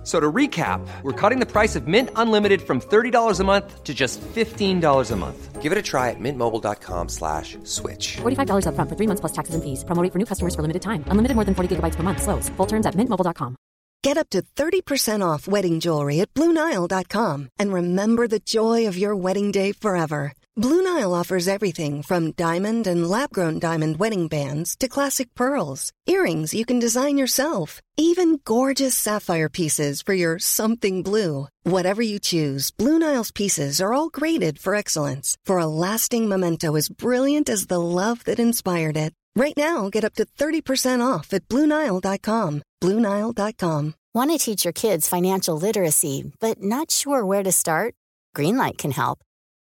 F- So to recap, we're cutting the price of Mint Unlimited from $30 a month to just $15 a month. Give it a try at mintmobile.com slash switch. $45 upfront for three months plus taxes and fees. Promo rate for new customers for limited time. Unlimited more than 40 gigabytes per month. Slows. Full terms at mintmobile.com. Get up to 30% off wedding jewelry at BlueNile.com and remember the joy of your wedding day forever. Blue Nile offers everything from diamond and lab grown diamond wedding bands to classic pearls, earrings you can design yourself, even gorgeous sapphire pieces for your something blue. Whatever you choose, Blue Nile's pieces are all graded for excellence for a lasting memento as brilliant as the love that inspired it. Right now, get up to 30% off at BlueNile.com. BlueNile.com. Want to teach your kids financial literacy, but not sure where to start? Greenlight can help.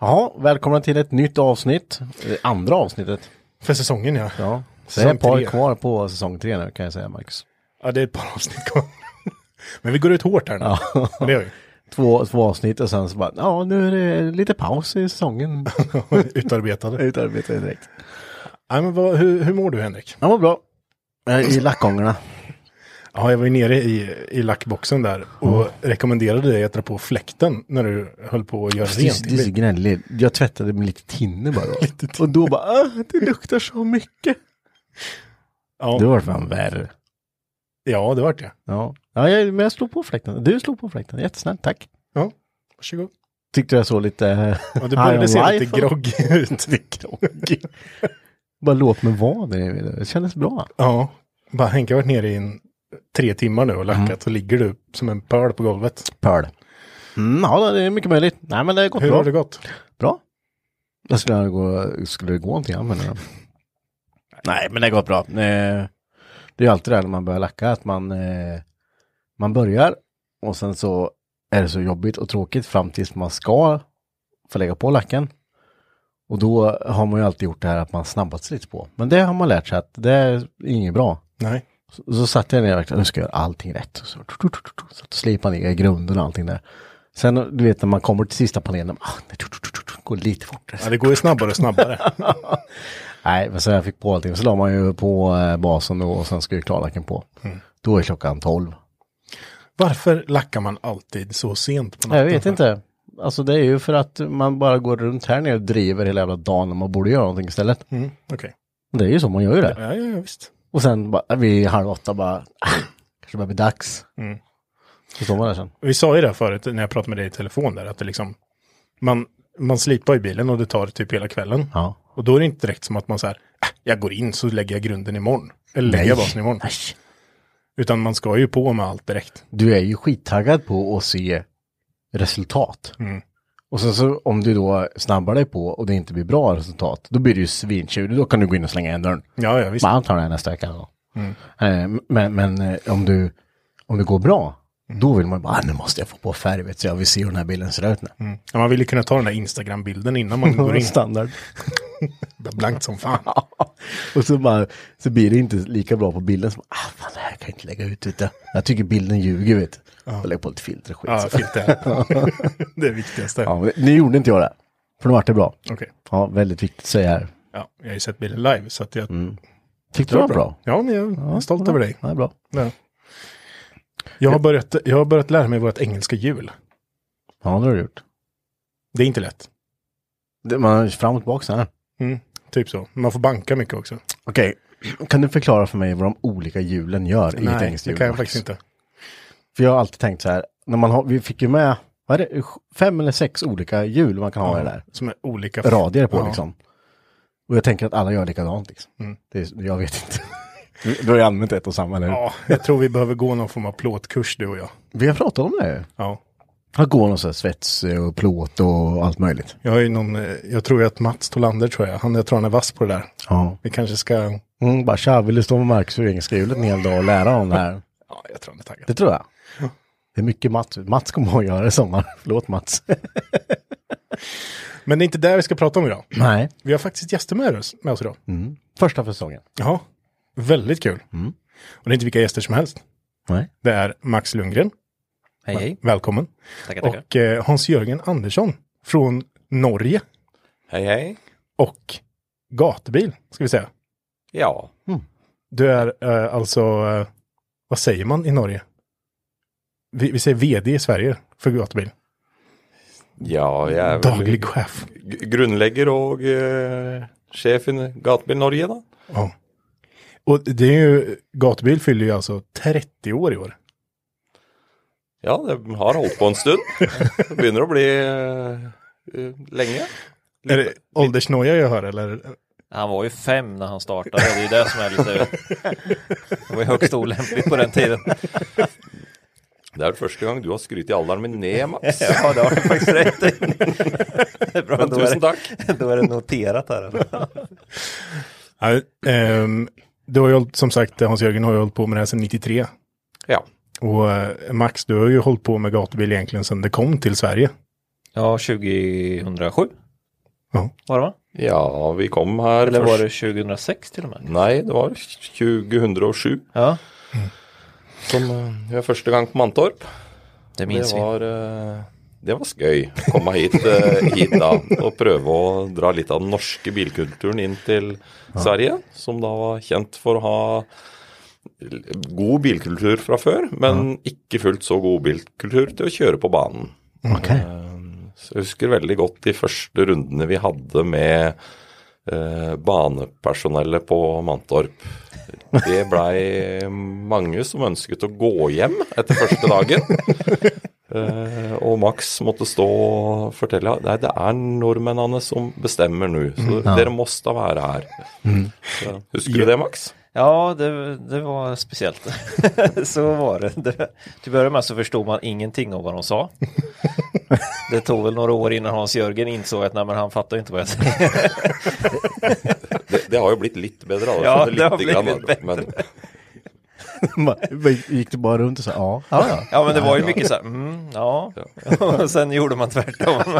Ja, välkomna till ett nytt avsnitt. Eh, Andra avsnittet. För säsongen ja. Ja. Så det är Säsong ett par tre. kvar på säsong tre nu kan jag säga Marcus. Ja, det är ett par avsnitt kvar. Men vi går ut hårt här nu. Ja. Det gör vi. Två, två avsnitt och sen så bara, ja nu är det lite paus i säsongen. Utarbetade. Utarbetade direkt. Ja, men vad, hur, hur mår du Henrik? Ja, vad bra. Jag är I lackgångarna. Ja, jag var ju nere i, i lackboxen där och rekommenderade dig att dra på fläkten när du höll på att göra Det är, rent. det är så gnällig. Jag tvättade med lite tinne bara. Då. Och då bara, ah, det luktar så mycket. Ja, Det var fan värre. ja, det vart det. Ja, ja jag, men jag slog på fläkten. Du slog på fläkten. Jättesnällt, tack. Ja, varsågod. Tyckte jag så lite... Ja, du började se life, lite groggy ut. Groggy. Bara låt mig vara det. Det kändes bra. Ja, bara Henke har varit nere i en, tre timmar nu och lackat Mm. så ligger du som en pöl på golvet. Pöl. Mm, ja, det är mycket möjligt. Nej, men det har gått Hur bra. har det gått? Bra. Jag skulle, gå, skulle det gå någonting annorlunda? Nej, men det har gått bra. Eh, Det är alltid det här när man börjar lacka, att man, eh, man börjar och sen så är det så jobbigt och tråkigt fram tills man ska få lägga på lacken. Och då har man ju alltid gjort det här att man snabbat sig lite på. Men det har man lärt sig att det är inget bra. Nej. Så, så satt jag ner och verkligen, nu ska jag göra allting rätt. Så, så slipa ner grunden och allting där. Sen du vet när man kommer till sista panelen, ah, det går lite fortare. Ja, det går ju snabbare och snabbare. Nej, men så jag fick på allting. Så la man ju på eh, basen då och sen skulle klarlacken på. Då är klockan 12. Varför lackar man alltid så sent på natten? Jag vet inte. Alltså det är ju för att man bara går runt här nere och driver hela jävla dagen och man borde göra någonting istället. Mm, Okej. Det är ju så, man gör ju det. Ja, ja, ja, visst. Och sen bara, vid halv åtta bara, ah, kanske börjar bli dags. Mm. Så står man där sen. Vi sa ju det förut när jag pratade med dig i telefon där, att det liksom, man, man slipar i bilen och det tar typ hela kvällen. Ja. Och då är det inte direkt som att man säger, äh, jag går in så lägger jag grunden imorgon. Eller lägger jag basen imorgon. Nej. Utan man ska ju på med allt direkt. Du är ju skittaggad på att se resultat. Mm. Och sen så om du då snabbar dig på och det inte blir bra resultat, då blir det ju svintjuligt. Då kan du gå in och slänga igen dörren. Ja, ja, visst. Bara tar det här nästa vecka då. Mm. Eh, Men, men eh, om, du, om det går bra, då vill man bara, ah, nu måste jag få på färg, vet så jag vill se hur den här bilden ser ut nu. Mm. Ja, man vill ju kunna ta den där Instagram-bilden innan man går in. Standard. Blankt som fan. och så, bara, så blir det inte lika bra på bilden. Så, ah, fan, det här kan jag inte lägga ut. Vet du. Jag tycker bilden ljuger, vet du. Och lägga på lite filter och skit. Ja, filter. det är det viktigaste. ja, men nu gjorde inte jag det. För nu vart det bra. Okej. Ja, väldigt viktigt att säga här. Ja, jag har ju sett bilden live så att jag... Tyckte du det var bra? Ja, men jag är stolt över dig. Ja, bra. Ja. Jag, har börjat, jag har börjat lära mig vårt engelska hjul. Ja, det har du gjort. Det är inte lätt. Det, man är fram och tillbaka så här. Mm, typ så. Man får banka mycket också. Okej, kan du förklara för mig vad de olika hjulen gör i ett Nej, engelskt det hjul? kan jag Max? faktiskt inte. För jag har alltid tänkt så här, när man har, vi fick ju med vad är det, fem eller sex olika hjul man kan ha i det där. Som är olika. Radier på Ja. liksom. Och jag tänker att alla gör likadant liksom. Mm. Det är, jag vet inte. Du har ju använt ett och samma, eller hur? Ja, jag tror vi behöver gå någon form av plåtkurs du och jag. Vi har pratat om det. Ja. Att gå någon sån här svets och plåt och allt möjligt. Jag har ju någon, eh, jag tror ju att Mats Tolander tror jag, han, jag tror han är vass på det där. Ja. Vi kanske ska, Mm, bara tja, vill du stå med marknadsföreningsskrivet en hel dag och lära om det här? ja jag tror han är taggad. Det tror jag. Det är mycket Mats. Mats kommer att göra det i sommar. Förlåt Mats. Men det är inte där vi ska prata om idag. Nej. Vi har faktiskt gäster med oss, med oss idag. Mm. Första för säsongen. Ja, väldigt kul. Och det är inte vilka gäster som helst. Nej. Det är Max Lundgren, Hej hej. välkommen. Tackar, tackar. Och eh, Hans-Jörgen Andersson från Norge. Hej hej. Och gatubil, ska vi säga. Ja, Du är eh, alltså, eh, vad säger man i Norge? Vi, vi säger vd i Sverige för gatubil. ja jag är väl Daglig chef. grundlägger och eh, chef i Gatbil Norge då. Ja. Och det är ju, gatubil fyller ju alltså 30 år i år. Ja, det har hållit på en stund. Det börjar att bli eh, länge. Är det åldersnoja jag hör eller? Han var ju fem när han startade. Det är ju det som är lite... Det var ju högst olämpligt på den tiden. Det är första gången du har skrytit i åldern med Max. Ja, det har du faktiskt rätt i. Det är bra, Men då, tusen är tack. då är det noterat här. Ja, ehm, du har ju som sagt, Hans-Jörgen har ju hållit på med det här sedan 93. Ja, Och eh, Max, du har ju hållit på med gatubil egentligen sedan det kom till Sverige. Ja, 2007 Ja. var det va? ja vi kom här. Eller var det 2006 till och med? Nej, det var 2007 Ja, som eh, jag första gången på Mantorp. det minns det vi. var, eh, det var skoj att komma hit, eh, hit då och pröva att dra lite av den norska bilkulturen in till Sverige som då var känt för att ha god bilkultur från förr men inte fullt så god bilkultur till att köra på banan. Okej. Så jag husker väldigt gott de första rundorna vi hade med eh, banepersonellet på Mantorp. Det blev många som önskade att gå hem efter första dagen. Eh, och Max måste stå och fortälla Nej, det är norrmännen som bestämmer nu. Så dere måste vara här. Så, husker du det Max? Ja, det, det var speciellt. så var det. det. Till början med så förstod man ingenting av vad de sa. Det tog väl några år innan Hans-Jörgen insåg att nej, men han fattar inte vad jag säger. Det, det har ju blivit lite bättre. Ja, det har lite blivit bättre. Men, Gick det bara runt och sa ja? Ja, ja. Ja, men det var ju mycket så här, mm, ja. Och sen gjorde man tvärtom.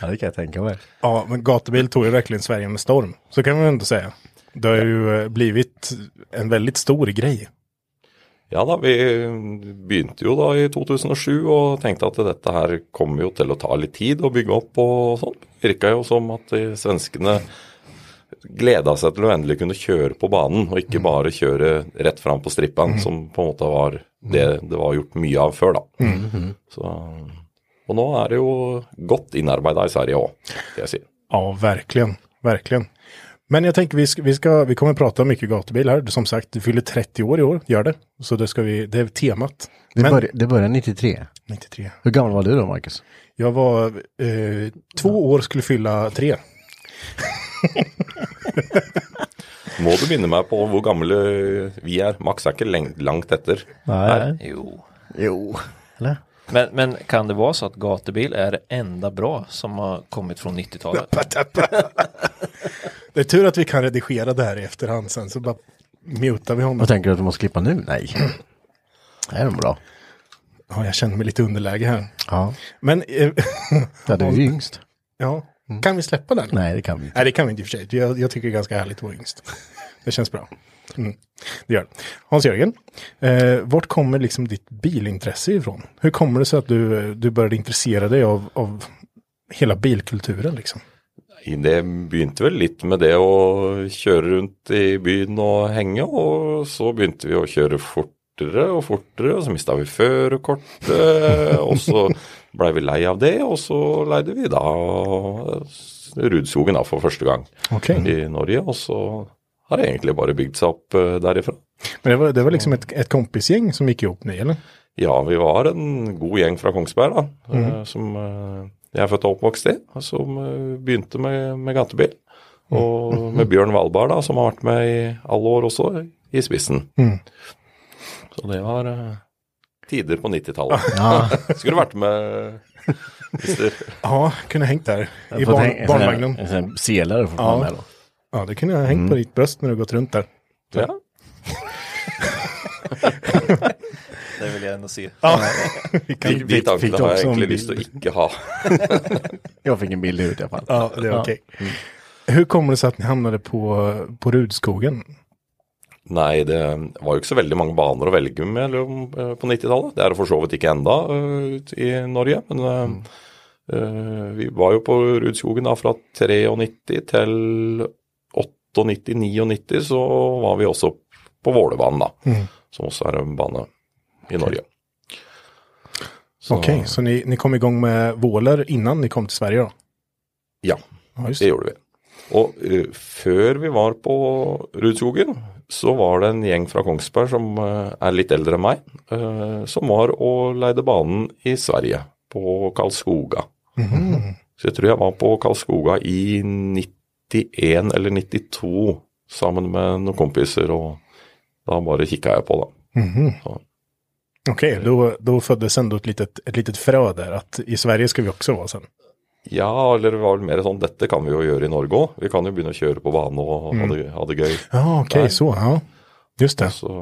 ja, det kan jag tänka mig. Ja, men gatubil tog ju verkligen Sverige med storm. Så kan man ändå säga. Det har ju eh, blivit en väldigt stor grej. Ja da, vi begynte jo da i 2007 og tenkte at dette her kommer jo til å ta litt tid å bygge opp og sånn. Virka jo som at de svenskene gleda seg til å endelig kunne kjøre på banen, og ikke bare kjøre rett fram på strippen, som på en måte var det det var gjort mye av før, da. Så, og nå er det jo godt innarbeida i Sverige òg, jeg si. Ja, verkligen. Verkligen. Men jag tänker vi ska, vi ska, vi kommer prata mycket gatubil här. Som sagt, du fyller 30 år i år, gör det. Så det ska vi, det är temat. Det, Men- började, det började 93. 93. Hur gammal var du då, Marcus? Jag var eh, två år, skulle fylla tre. Må du minne meg på hvor gamle vi er. Max er ikke langt etter. Nej. Jo. Jo. Eller? Men, men kan det vara så att gatubil är det enda bra som har kommit från 90-talet? Det är tur att vi kan redigera det här i efterhand sen, så bara mutar vi honom. Vad tänker du att du måste klippa nu? Nej. Det är nog bra. Ja, jag känner mig lite underläge här. Ja. Men, eh, ja, du är ju yngst. ja, kan vi släppa den? Nej, det kan vi inte. Nej, det kan vi inte i och för sig. Jag, jag tycker det är ganska härligt att vara yngst. Det känns bra. Mm. Det gör det. Hans-Jörgen, eh, vart kommer liksom ditt bilintresse ifrån? Hur kommer det sig att du, du började intressera dig av, av hela bilkulturen liksom? Det begynte vel litt med det å kjøre rundt i byen og henge, og så begynte vi å kjøre fortere og fortere, og så mista vi førerkortet, og så blei vi lei av det, og så leide vi da Rudskogen da for første gang Ok. i Norge, og så har det egentlig bare bygd seg opp eh, derifra. Men det var, det var liksom ett, ett kompisgäng som gick ihop ni, eller? Ja, vi var en god gjeng fra Kongsberg, da. eh, Som eh, jeg er født og oppvokst i. Som begynte med, med gatebil. Og med Bjørn Valberg, da, som har vært med i alle år også, i spissen. Mm. Så det var tider på 90-tallet. Ja, Skulle vært med Ja, kunde hängt där i barn, barnvagnen. En sån här selare får Ja. med då. Ja, det kunde jag ha hängt på ditt bröst när du gått runt där. ja. Det vill jag ändå se. Ja, vi kan, de fick- fick du har jeg også en egentlig bil? lyst til å ikke ha. Jag fick en bild i huvudet i alla fall. ja det är okej. Hur kommer det sig att ni hamnade på, på Rudskogen? Nei, det var jo ikke så veldig mange baner å velge mellom eh, på 90-tallet. Det er det for så vidt ikke enda eh, i Norge. Men eh, eh, vi var jo på Rudskogen da fra 93 til 98-99, så var vi også på Vålerbanen, da. Mm. Som også er en bane i Norge. Så, Okej, så ni, ni kom igång med Våler innan ni kom till Sverige då? Ja, Ja, det det. gjorde vi. Og eh, før vi var på Rudskogen, så var det en gjeng fra Kongsberg som eh, er litt eldre enn meg, eh, som var og leide banen i Sverige, på Karlskoga. Så jeg tror jeg var på Karlskoga i 91 eller 92 sammen med noen kompiser, og da bare kikka jeg på, da. Så, Okej, då, då föddes ändå ett litet, ett litet frö där att i Sverige ska vi också vara sen. ja, eller det var vel mer sånn dette kan vi jo gjøre i Norge òg. Vi kan jo begynne å kjøre på bane og ha, det, ha det gøy. Ja, okej, Nej. så, ja. Just det. Så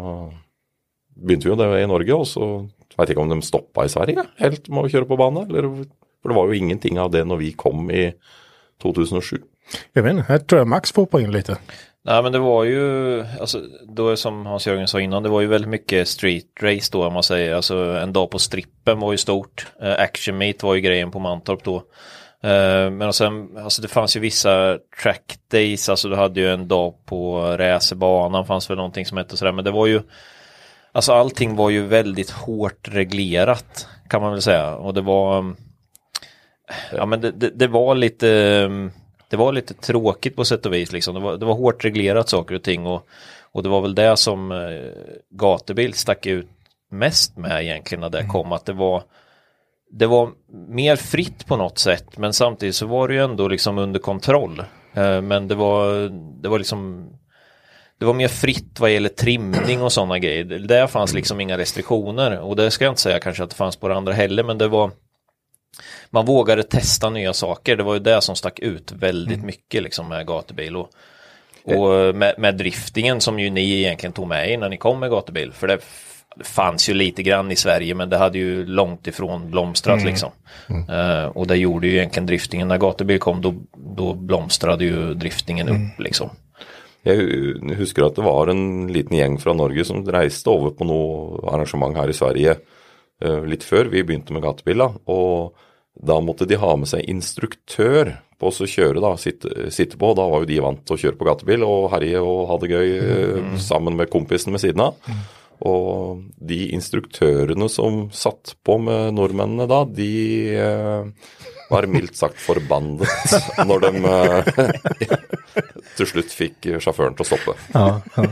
begynte vi jo det i Norge, og så veit ikke om de stoppa i Sverige helt med å kjøre på bane. Eller, for det var jo ingenting av det når vi kom i 2007. Jag vet inte, här tror jag Max får in lite. Nej men det var ju, alltså, då som Hans-Jörgen sa innan, det var ju väldigt mycket street race då om man säger. Alltså en dag på strippen var ju stort. Eh, Action Meet var ju grejen på Mantorp då. Eh, men sen, alltså det fanns ju vissa track days, alltså du hade ju en dag på racerbanan, fanns väl någonting som hette sådär. Men det var ju, alltså allting var ju väldigt hårt reglerat kan man väl säga. Och det var, ja men det, det, det var lite det var lite tråkigt på sätt och vis liksom. Det var, det var hårt reglerat saker och ting och, och det var väl det som eh, gatubil stack ut mest med egentligen när det kom att det var det var mer fritt på något sätt men samtidigt så var det ju ändå liksom under kontroll. Eh, men det var, det var liksom det var mer fritt vad gäller trimning och sådana grejer. Där fanns liksom inga restriktioner och det ska jag inte säga kanske att det fanns på det andra heller men det var man vågade testa nya saker. Det var ju det som stack ut väldigt mycket liksom med gatubil och, och med, med driftingen som ju ni egentligen tog med er när ni kom med gatubil. För det, det fanns ju lite grann i Sverige men det hade ju långt ifrån blomstrat liksom. Eh, och det gjorde ju egentligen driftingen. När gatubil kom då, då blomstrade ju driftingen upp liksom. Hu- husker at det var en liten gjeng fra Norge som reiste over på noe arrangement her i Sverige eh, litt før vi begynte med gatebil. da, Og da måtte de ha med seg instruktør på å kjøre, da, sitte, sitte på. Da var jo de vant å kjøre på gatebil og herje og ha det gøy eh, sammen med kompisen ved siden av. Og de instruktørene som satt på med nordmennene da, de eh, var mildt sagt forbannet når de eh, til slutt fikk sjåføren til å stoppe. Ja, ja.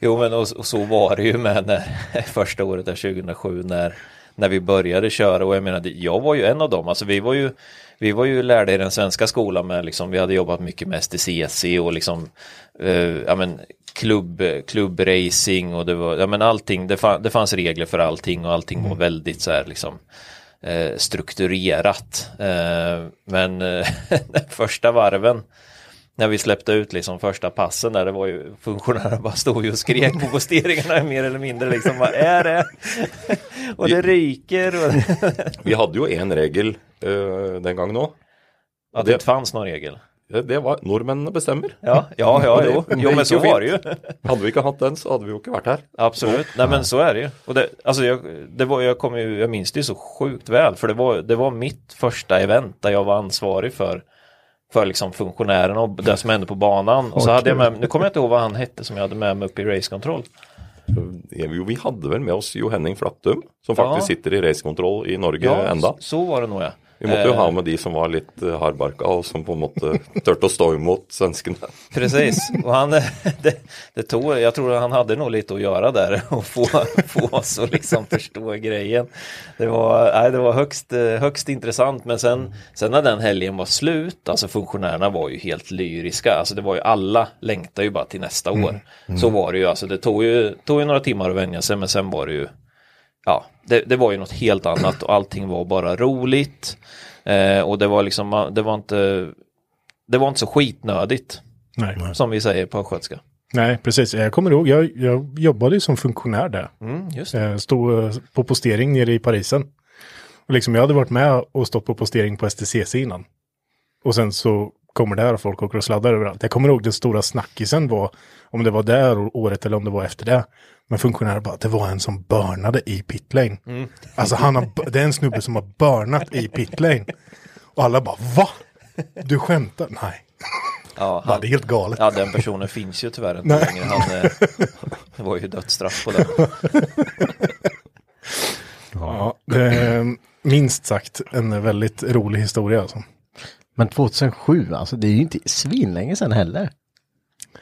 Jo men och, och så var det ju med när, första året där 2007 när, när vi började köra och jag menar jag var ju en av dem, alltså vi var ju vi var ju lärda i den svenska skolan med liksom, vi hade jobbat mycket med STCC och liksom, eh, ja men klubb, klubbracing och det var, ja men allting, det, fann, det fanns regler för allting och allting var väldigt så här liksom eh, strukturerat. Eh, men eh, den första varven när vi släppte ut liksom första passen där det var ju funktionärerna bara stod ju och skrek på posteringarna mer eller mindre liksom vad är det? och det ryker och Vi hadde jo én regel eh, den gangen òg. att det inte fanns någon regel. Det, var nordmennene bestemmer. Ja, ja, ja, det- jo, jo men så ju var det ju. Hadde vi ikke hatt den, så hadde vi jo ikke vært her. Absolut, nej men så är det ju. Och det, alltså jag, det var, jag, kommer ju, jag minns det ju så sjukt väl för det var, det var mitt första event där jag var ansvarig för för liksom funktionärerna och det som hände på banan. Och så hade jag med, nu kommer jag inte ihåg vad han hette som jag hade med mig uppe i racekontroll. Jo, vi hadde vel med oss Jo Henning Flattum, som Ja. sitter i racekontroll i Norge enda. så, så var det nog ja. Vi måtte jo ha med de som var litt eh, hardbarka og som på en måte turte å stå imot svenskene. Precis, och han, det, det tog, jag tror han hade nog lite att göra där och få, få oss att liksom förstå grejen. Det var, nej, det var högst, eh, högst intressant men sen, sen när den helgen var slut, alltså funktionärerna var ju helt lyriska, alltså det var ju alla längtar ju bara till nästa år. Så var det ju, alltså det tog ju, tog ju några timmar att vänja sig men sen var det ju ja, det, det var ju något helt annat och allting var bara roligt. Eh, och det var liksom, det var inte, det var inte så skitnödigt Nej. som vi säger på östgötska. Nej, precis. Jag kommer ihåg, jag, jag jobbade ju som funktionär där. Mm, just det. Eh, Stod eh, på postering nere i Parisen. Och liksom jag hade varit med och stått på postering på STCC innan. Och sen så kommer där och folk åker och sladdar överallt. Jag kommer ihåg den stora snackisen var, om det var där året eller om det var efter det. Men funktionärer bara, det var en som börnade i pitlane. Alltså han har, det är en snubbe som har börnat i pitlane. Och alla bara, va? Du skämtar? Nej. Ja, han, det är helt galet. ja, den personen finns ju tyvärr inte Nej. längre. Han, eh, det var ju dödsstraff på det. Ja, det är minst sagt en väldigt rolig historia alltså. Men 2007, alltså det är ju inte svinlänge sedan heller.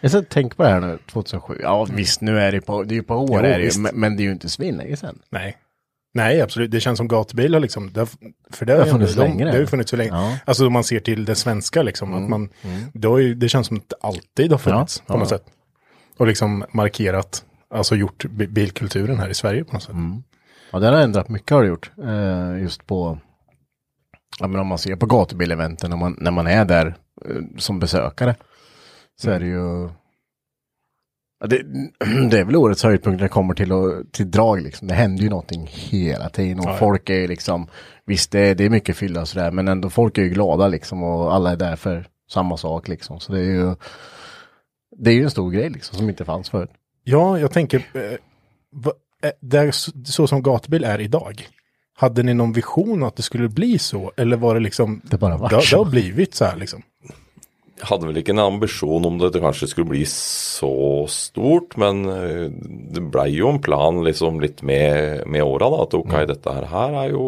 Jag ska tänka på det här nu, 2007. Ja visst, nu är det på, det är ju på år Jo, är det ju, men, men det är ju inte svinlänge sedan. Nej. Nej, absolut. Det känns som gatubilar liksom. Det har, för det, Det har funnits de, länge, Det har det. funnits så länge. Ja. Mm, Alltså om man ser till det svenska liksom. Att man, det, har ju, det känns som att det alltid har funnits Ja, på något ja. sätt. Och liksom markerat, alltså gjort bi- bilkulturen här i Sverige på något sätt. Mm. Ja, det har ändrat mycket har det gjort. Eh, just på, ja men om man ser på gatubileventen, när man, när man är där eh, som besökare. Så är det ju, ja, det, det är väl årets höjdpunkt när det kommer till, att- till drag liksom. Det händer ju någonting hela tiden och Ja, folk är ju liksom, visst det, är- det är mycket fylla och sådär, men ändå folk är ju glada liksom och alla är där för samma sak liksom. Så det är ju, det är ju en stor grej liksom som inte fanns förut. Ja, jag tänker, eh, va, eh, där, så, så som gatubil är idag. Hade ni någon vision att det skulle bli så? Eller var det liksom, Det bara vart det, det har blivit så här liksom? Jeg hadde vel ikke en ambisjon om det, det kanskje skulle bli så stort, men eh, det blei jo en plan liksom litt med, med åra, da. At ok, dette her, her er jo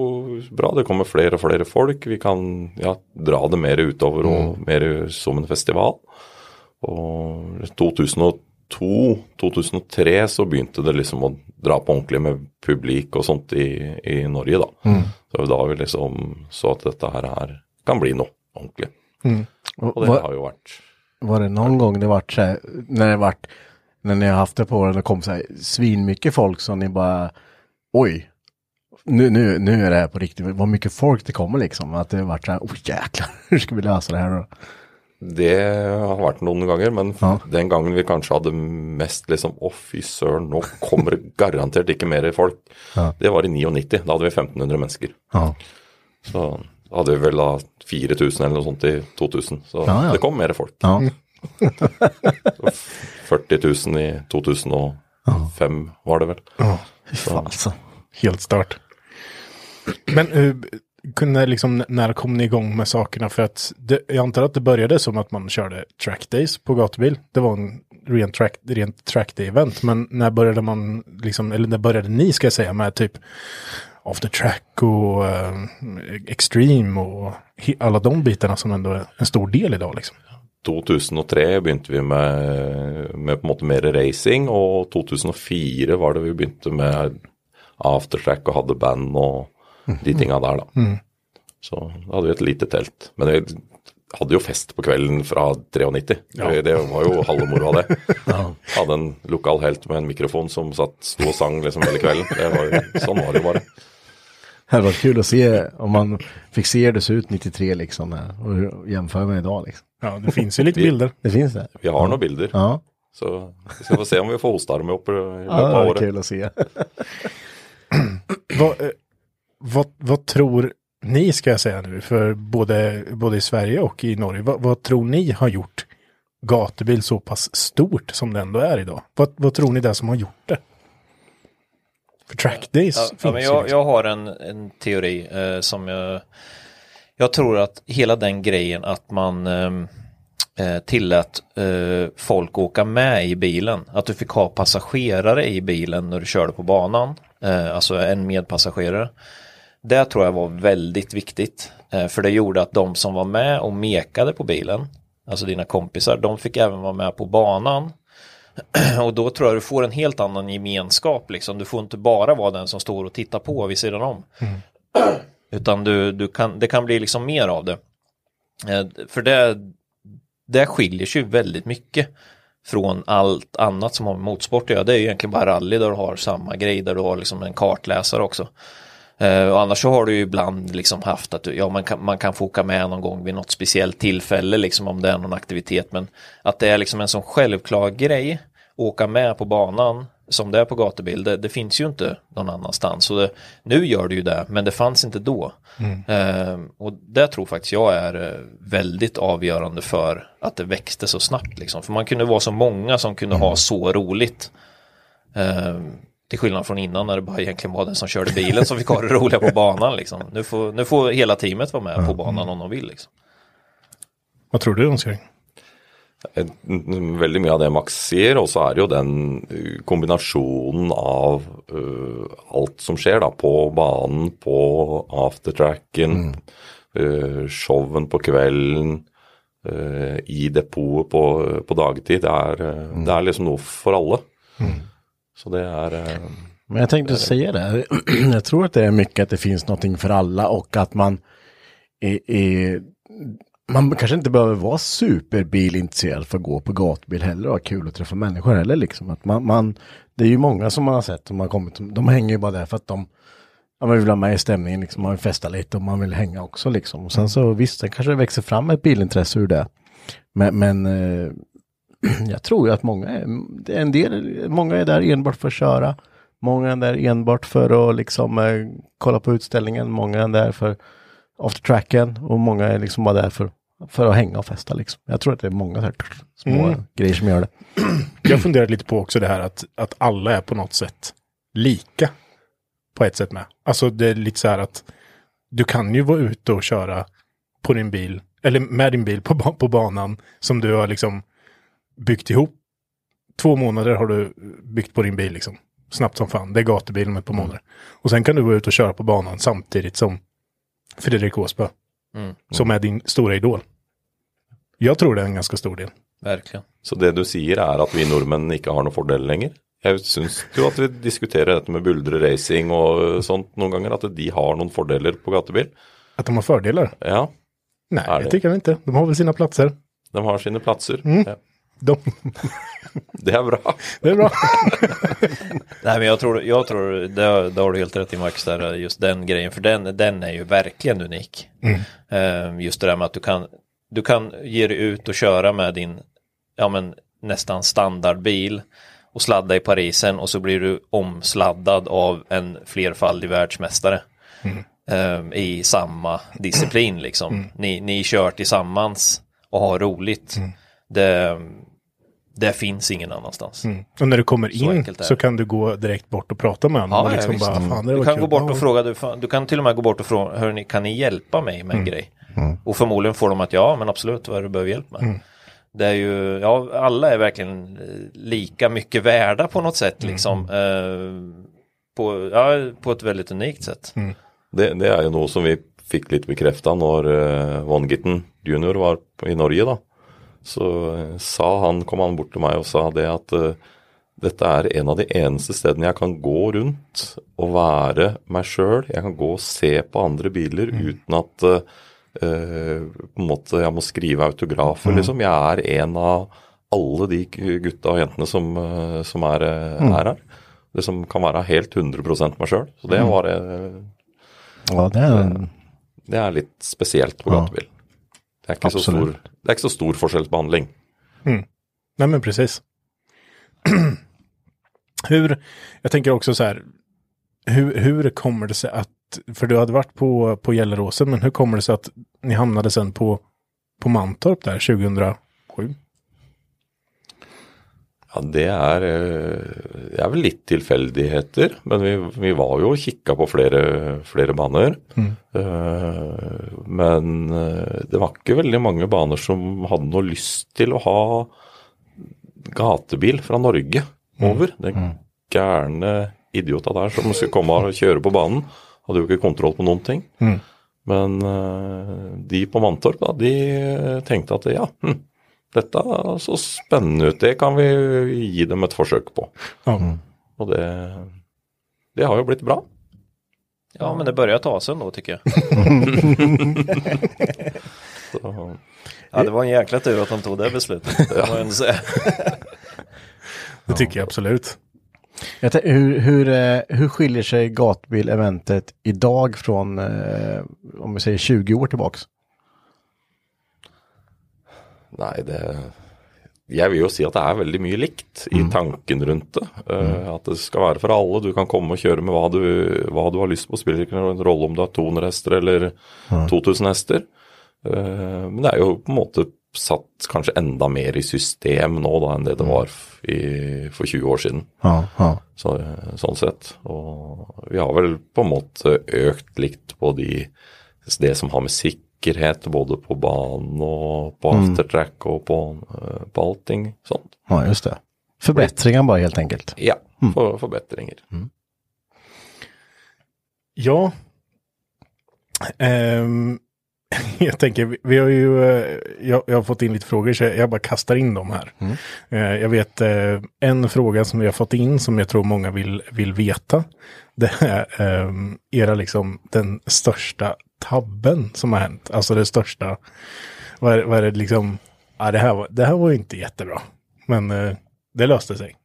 bra, det kommer flere og flere folk. Vi kan ja, dra det mer utover og mer som en festival. Og 2002-2003 så begynte det liksom å dra på ordentlig med publik og sånt i, i Norge, da. Så da vi liksom så at dette her, her kan bli noe ordentlig. Och det vad- har jo vært Var det någon gång det vart så här, när det vart, när ni har haft det på och det kom så här svinmycket folk så ni bara, oj, nu, nu, nu är det här på riktigt, vad mycket folk det kommer liksom, att det vart så här, oj jäklar, hur ska vi lösa det här då? Det har vært noen ganger, men Ja. den gangen vi kanskje hadde mest liksom Å, fy søren, nå kommer det garantert ikke mer folk. Ja. Det var i 99. Da hadde vi 1500 mennesker. Ja. Så hadde vi vel da 4000 eller noe sånt i 2000. Så Ja, ja. det kom mer folk. Ja. Så 40 000 i 2005 var det vel. Fy fan alltså. Helt stört. Men uh, kunde liksom, när kom ni igång med sakerna? För att det, jag antar att det började som att man körde track days på gatubil. Det var en rent track, rent track event. Men när började man, liksom, eller när började ni ska jag säga med typ after track och eh, extreme och alla de bitarna som ändå är en stor del idag liksom. 2003 begynte vi med, med på en måte mer racing, og 2004 var det vi begynte med aftertrack og hadde band og de tinga der, da. Så da hadde vi et lite telt. Men vi hadde jo fest på kvelden fra 93. Det, det var jo halve moroa, det. Hadde en lokal helt med en mikrofon som satt, sto og sang liksom hele kvelden. Det var, jo- sånn var det. Det hade varit kul att se om man fick se hur det ser ut 93 liksom och jämföra med idag liksom. Ja, det finns ju lite bilder. Det finns det? Vi har noen bilder, Ja, så vi skal få se om vi får hostarme opp i løpet ja det året. kul att se. Vad, eh, vad, vad tror ni, ska jag säga nu, för både, både i Sverige och i Norge, vad, vad tror ni har gjort gatubil så pass stort som det ändå är idag? Vad, vad tror ni det är som har gjort det? För track days Ja, ja, men jag, liksom. jag har en, en teori eh, som jag... Jag tror att hela den grejen att man ehm, eh, tillät eh, folk åka med i bilen. Att du fick ha passagerare i bilen när du körde på banan. Eh, alltså en medpassagerare. Det tror jag var väldigt viktigt. Eh, för det gjorde att de som var med och mekade på bilen, alltså dina kompisar, de fick även vara med på banan. Och då tror jag du får en helt annan gemenskap. Liksom. Du får inte bara vara den som står och tittar på vid sidan om. Utan du, du kan, det kan bli liksom mer av det. Eh, För det, det skiljer sig väldigt mycket från allt annat som har med motorsport att göra. Det är ju egentligen bara rally där du har samma grej, där du har liksom en kartläsare också. Eh, och annars så har du ju ibland liksom haft att ja, man, kan, man kan få åka med någon gång vid något speciellt tillfälle liksom om det är någon aktivitet. Men att det är liksom en sån självklar grej, att åka med på banan som det är på gatubil, det, det finns ju inte någon annanstans. Så det, nu gör det ju det, men det fanns inte då. Eh, och det tror faktiskt jag är eh, väldigt avgörande för att det växte så snabbt. Liksom. För man kunde vara så många som kunde ha så roligt. Eh, till skillnad från innan när det bara egentligen var den som körde bilen som fick ha det roliga på banan. Liksom. Nu, får, nu får hela teamet vara med på banan om de vill. Liksom. Vad tror du Hans-Göran? Eh, Veldig mye av det Max sier, og så er det jo den eh, kombinasjonen av eh, alt som skjer da, på banen, på aftertracken, eh, showen på kvelden, eh, i depotet på, på dagtid. Det er, eh, det er liksom noe for alle. Så det er eh, Men jag tänkte säga det. jag tror att det är mycket att det finns någonting för alla och att man är, är man kanske inte behöver vara superbilintresserad för att gå på gatbil heller och ha kul och träffa människor heller liksom. Att man, man, det är ju många som man har sett som har kommit, de hänger ju bara där för att de ja, man vill ha med i stämningen, liksom, man vill festa lite och man vill hänga också liksom. Och sen så visst, sen kanske det växer fram ett bilintresse ur det. Men, men eh, jag tror ju att många är, en del, många är där enbart för att köra. Många är där enbart för att liksom eh, kolla på utställningen. Många är där för aftertracken och många är liksom bara där för, för att hänga och festa liksom. Jag tror att det är många här små Mm. grejer som gör det. Jag har funderat lite på också det här att, att alla är på något sätt lika. På ett sätt med. Alltså det är lite så här att du kan ju vara ute och köra på din bil, eller med din bil på, på banan som du har liksom byggt ihop. Två månader har du byggt på din bil liksom. Snabbt som fan. Det är gatubil med ett par månader. Och sen kan du vara ute och köra på banan samtidigt som Fredrik Åsbö. Mm. Som är din stora idol. Jag tror det är en ganska stor del. Verkligen. Så det du sier er at vi nordmenn ikke har noen fordeler lenger? Jeg syns jo at vi diskuterer dette med buldre racing og sånt noen ganger, at de har noen fordeler på gatebil. Att de har fördelar? Ja, Nej, Är det det? tycker jag inte. De har väl sina platser. de har sine platser. Mm. Ja, De, det er bra. det är bra. Nej men jag tror, jag tror det, det har du helt rätt i Max där, just den grejen, för den, den är ju verkligen unik. Eh, just det där med att du kan, du kan ge dig ut och köra med din, ja men nästan standardbil och sladda i Parisen och så blir du omsladdad av en flerfaldig världsmästare. eh, I samma disciplin liksom. Ni, ni kör tillsammans och har roligt. Det, det finns ingen annanstans. Och när du kommer Så in är så kan du gå direkt bort och prata med honom. Ja, ja, liksom visst. bara, fan, Du kan kul. gå bort Ja. och fråga, du, fan, du kan till och med gå bort och fråga, hörni, kan ni hjälpa mig Mm. med en grej? Och förmodligen får de att ja, men absolut, vad är det du behöver hjälp med? Mm. Det är ju, ja, alla är verkligen eh, lika mycket värda på något sätt Mm. liksom. Eh, på, ja, på ett väldigt unikt sätt. Mm. Det, det er jo noe som vi fikk litt bekrefta når uh, Vongitten junior var i Norge, da. Så eh, sa han, kom han bort til meg og sa det at eh, dette er en av de eneste stedene jeg kan gå rundt og være meg sjøl. Jeg kan gå og se på andre biler uten at eh, eh, på en måte jeg må skrive autografer, liksom. Jeg er en av alle de gutta og jentene som, som er, eh, er her. Det som kan være helt 100 meg sjøl. Så det var eh, Ja, det är det er litt spesielt på Ja. Det er, ikke så stor, det er ikke så stor forskjellsbehandling. Nej men precis. hur, jag tänker också så här, hur, hur kommer det sig att, för du hade varit på, på Gelleråsen, men hur kommer det sig att ni hamnade sen på, på Mantorp där 2007? Ja, det er, eh, det er vel litt tilfeldigheter, men vi, vi var jo og kikka på flere, flere baner. Eh, men eh, det var ikke veldig mange baner som hadde noe lyst til å ha gatebil fra Norge over. Den gærne idiota der som skulle komme og kjøre på banen, hadde jo ikke kontroll på noen ting. Mm. Men de på Mantorp, da, de tenkte at ja, hm, dette så spennende ut, det kan vi gi dem et forsøk på. Ja. Og det, det har jo blitt bra. Ja, men det börjar ta sig ändå tycker jag. Så, Ja, det var en jäkla tur att han tog det beslutet. Det jag ändå säga. Det tycker jag absolut. Jag tän- hur, hur, eh, hur skiljer sig gatbil-eventet idag från, eh, om vi säger 20 år tillbaks? Nei, det Jeg vil jo si at det er veldig mye likt i tanken rundt det. Eh, At det skal være for alle. Du kan komme og kjøre med hva du, hva du har lyst på. Spiller ikke noen rolle om du har 200 hester eller 2000 hester. Eh, Men det er jo på en måte satt kanskje enda mer i system nå da enn det det var f- i, for 20 år siden. Ja, ja. Så, sånn sett. Og vi har vel på en måte økt litt på de, det som har med sikkerhet, både på banen og på aftertrack og på, eh, på allting sånt. ja, just det. Förbättringar bara helt enkelt. Ja, for, forbedringer. Ja. Ehm, jag tänker, vi- vi har ju, eh, jag, jag har fått in lite frågor så jag bara kastar in dem här. Eh, jag vet eh, en fråga som vi har fått in som jag tror många vill, vill veta. Det är ehm, era liksom den största tabben som har hänt. Alltså det största, vad är, vad är det liksom, ja, det, här var, det här var ju inte jättebra. Men eh, det löste sig.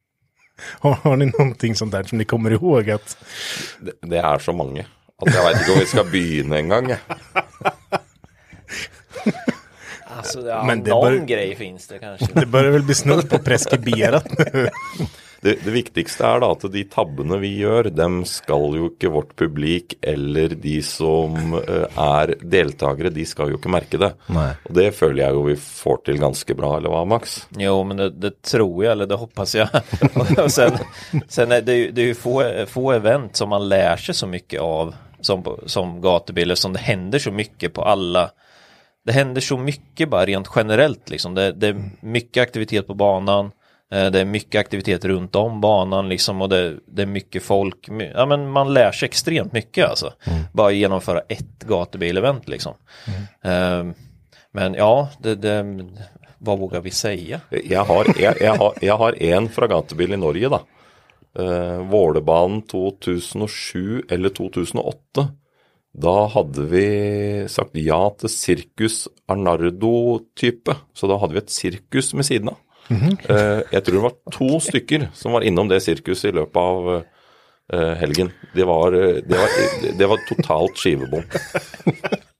Har, har ni någonting sånt där som ni kommer ihåg at Det, det er så mange at jeg veit ikke om vi skal begynne engang. jeg. Alltså, ja, Men det någon bör- grej finns det kanske. Det börjar väl bli snudd på preskriberat nu. Det, det viktigste er da at de tabbene vi gjør, dem skal jo ikke vårt publik eller de som eh, er deltakere, de skal jo ikke merke det. Nej. Og det føler jeg jo vi får til ganske bra, eller hva, Max? Jo, men det, det tror jag, eller det hoppas jag. och sen sen är det, ju- det är ju få, få event som man lär sig så mycket av som, som gatubil, som det händer så mycket på alla. Det händer så mycket bara rent generellt liksom. Det, det är mycket aktivitet på banan. Eh, Det är mycket aktivitet runt om banan liksom och det, det är mycket folk. Ja, men man lär sig extremt mycket alltså. Bara genomföra ett gatubil-event liksom. Eh, Men ja, det, det, vad vågar vi säga? Jeg har, jeg, jeg har, jeg har en fra gatebil i Norge, da. Eh, Vålerbanen 2007 eller 2008. Da hadde vi sagt ja til Sirkus Arnardo-type. Så da hadde vi et sirkus ved siden av. Eh, jeg tror det var to stykker som var innom det sirkuset i løpet av eh, helgen. Det var, eh, det var, det var totalt skivebom.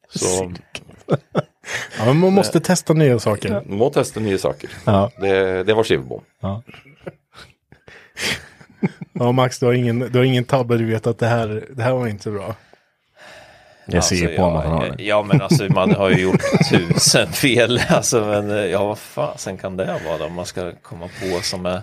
Så Ja, men man måste testa nya saker. må teste nye saker. Ja. Det, det var skivebom. Ja, Max, du har ingen, du har ingen tabbe, du vet att det här, det här var inte bra. Jag ser ju på honom att han har ja, det. ja men alltså man har ju gjort tusen fel. Alltså men eh, ja vad fasen kan det vara då? Om man ska komma på som är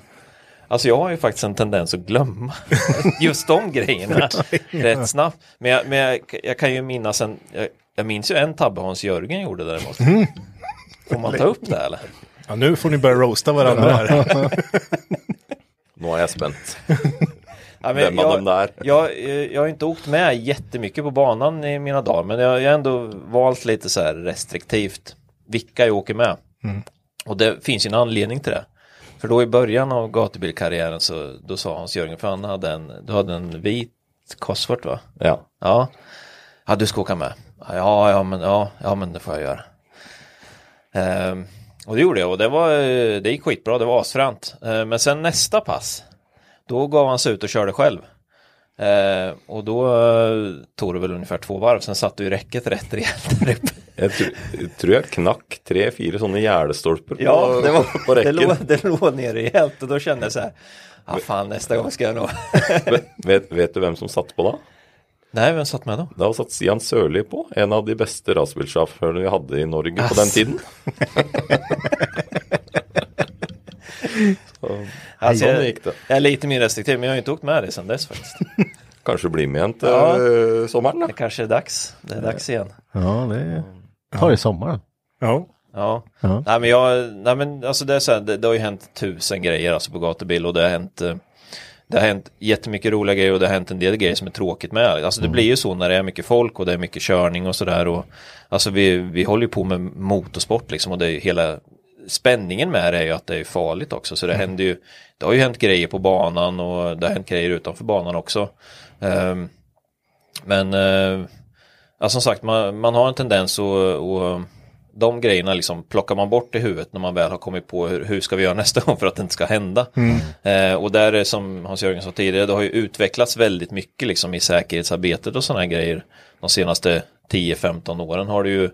Alltså jag har ju faktiskt en tendens att glömma just de grejerna rätt snabbt. Men, jag, men jag, jag kan ju minnas en, jag, jag minns ju en tabbe Hans-Jörgen gjorde däremot. Får man ta upp det eller? Ja, nu får ni börja roasta varandra här. Nå er jeg spent. Ja, men Vem av dem det är? Jag, eh, jag har inte åkt med jättemycket på banan i mina dagar men jag, jag har ändå valt lite så här restriktivt vilka jag åker med. Och det finns ju en anledning till det. För då i början av gatubilkarriären så då sa Hans-Jörgen, för han hade en, du hade en vit Cosworth va? Ja. Ja. Ja, du ska åka med. Ja, ja, men, ja, ja, men det får jag göra. Ehm, och det gjorde jag och det, var, eh, det gick skitbra, det var asfränt. Ehm, men sen nästa pass, då gav han sig ut och körde själv. Ehm, och då eh, tog det väl ungefär två varv, sen satt du i räcket rätt rejält. Jeg tror, jeg tror jeg knakk tre-fire sånne gjerdestolper på, Ja, det, var, på det, rekken. låg, det låg ner rejält och då kände jag så här, ja fan nästa gång ska jag nog. Vet, vet, du hvem som satt på da? Nej, vem satt med då? Da satt Stian Sørli på, en av de beste racerbilsjåførene vi hadde i Norge på den Ass. tiden. Så, Alltså, jag, gikk det. jag är lite mer restriktiv, men jag har inte åkt med det sedan dess faktiskt. Kanskje bli med til Ja. sommeren, da. Det kanske är dags. Det är dags igen. Ja, det tar i sommaren. Ja, Ja. Ja. Nej men jag, nej men alltså det är så här, det, det har ju hänt tusen grejer alltså på gatubil och det har hänt, eh, det har hänt jättemycket roliga grejer och det har hänt en del grejer som är tråkigt med. Alltså det blir ju så när det är mycket folk och det är mycket körning och sådär. Och, alltså vi, vi håller ju på med motorsport liksom och det är hela spänningen med det är ju att det är farligt också. Så det händer ju, det har ju hänt grejer på banan och det har hänt grejer utanför banan också. Ehm, men uh, ja, som sagt, man, man har en tendens att och, de grejerna liksom plockar man bort i huvudet när man väl har kommit på hur, hur ska vi göra nästa gång för att det inte ska hända. Eh, och där är som Hans-Jörgen sa tidigare, det har ju utvecklats väldigt mycket liksom i säkerhetsarbetet och sådana grejer. De senaste 10-15 åren har det ju,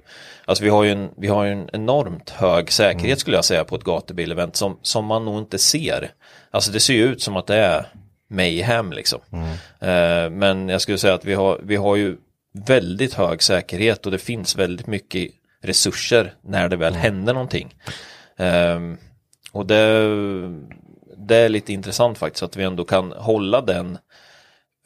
alltså vi har ju en, vi har en enormt hög säkerhet skulle jag säga på ett gatubilevent som, som man nog inte ser. Alltså det ser ju ut som att det är mayhem liksom. Eh, men jag skulle säga att vi har, vi har ju väldigt hög säkerhet och det finns väldigt mycket resurser när det väl händer någonting. Ehm, och det, det är lite intressant faktiskt att vi ändå kan hålla den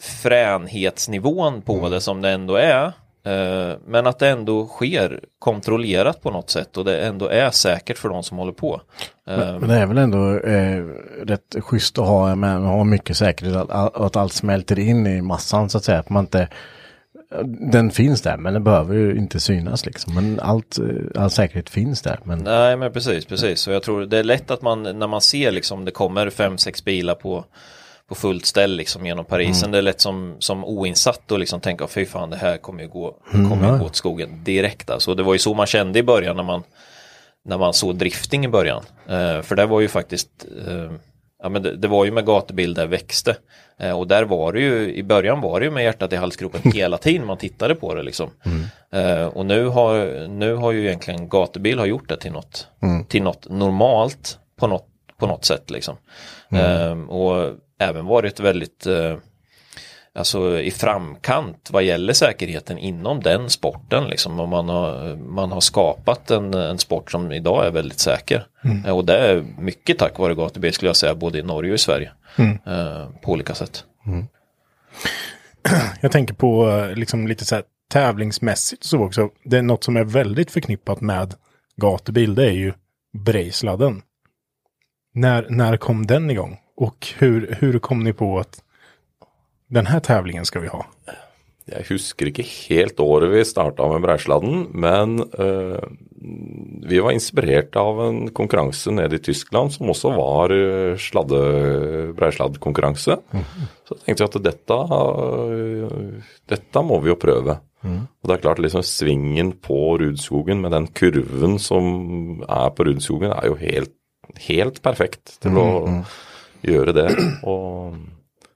fränhetsnivån på det som det ändå är. Eh, men att det ändå sker kontrollerat på något sätt och det ändå är säkert för de som håller på. Men, Ehm, men det är väl ändå eh, rätt schysst att ha, med, ha mycket säkerhet, att, att allt smälter in i massan så att säga. Att man inte, den finns där men den behöver ju inte synas liksom. Men allt, eh, all säkerhet finns där. Men Nej men precis, precis. Så jag tror det är lätt att man när man ser liksom det kommer fem, sex bilar på, på fullt ställ liksom genom Parisen. Det är lätt som, som oinsatt och liksom tänka fy fan det här kommer ju gå, kommer ju gå åt skogen direkt. Alltså det var ju så man kände i början när man när man såg drifting i början. Eh, för det var ju faktiskt eh, Ja men det, det var ju med gatubil där växte. Eh, och där var det ju, i början var det ju med hjärtat i halsgropen hela tiden man tittade på det liksom. Eh, och nu har, nu har ju egentligen gatubil har gjort det till något, till något normalt på något, på något sätt liksom. Eh, och även varit väldigt eh, alltså i framkant vad gäller säkerheten inom den sporten liksom. Och man har, man har skapat en, en sport som idag är väldigt säker. Eh, Och det är mycket tack vare gatubil skulle jag säga både i Norge och i Sverige. Eh, på olika sätt. Jag tänker på eh, liksom lite så här tävlingsmässigt och så också. Det är något som är väldigt förknippat med gatubil. Det är ju Brejsladden. När, när kom den igång? Och hur, hur kom ni på att den här tävlingen ska vi ha? Jeg husker ikke helt året vi starta med Breisladden, men eh, vi var inspirert av en konkurranse nede i Tyskland som også var uh, sladde, breisladdkonkurranse. Så tenkte vi at dette, eh, dette må vi jo prøve. Og det er klart liksom svingen på Rudskogen med den kurven som er på Rudskogen, er jo helt, helt perfekt til å gjøre det. Og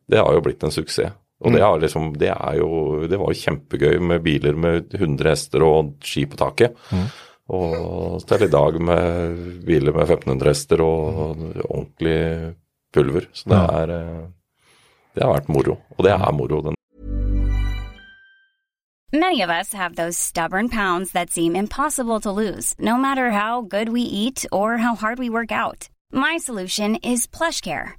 det har jo blitt en suksess. Og det, har liksom, det er jo Det var jo kjempegøy med biler med 100 hester og ski på taket. Og til i dag med biler med 1500 hester og ordentlig pulver. Så det er eh, Det har vært moro. Og det er moro. Den Many of us have those stubborn pounds that seem impossible to lose, no matter how good we eat or how hard we work out. My solution is PlushCare.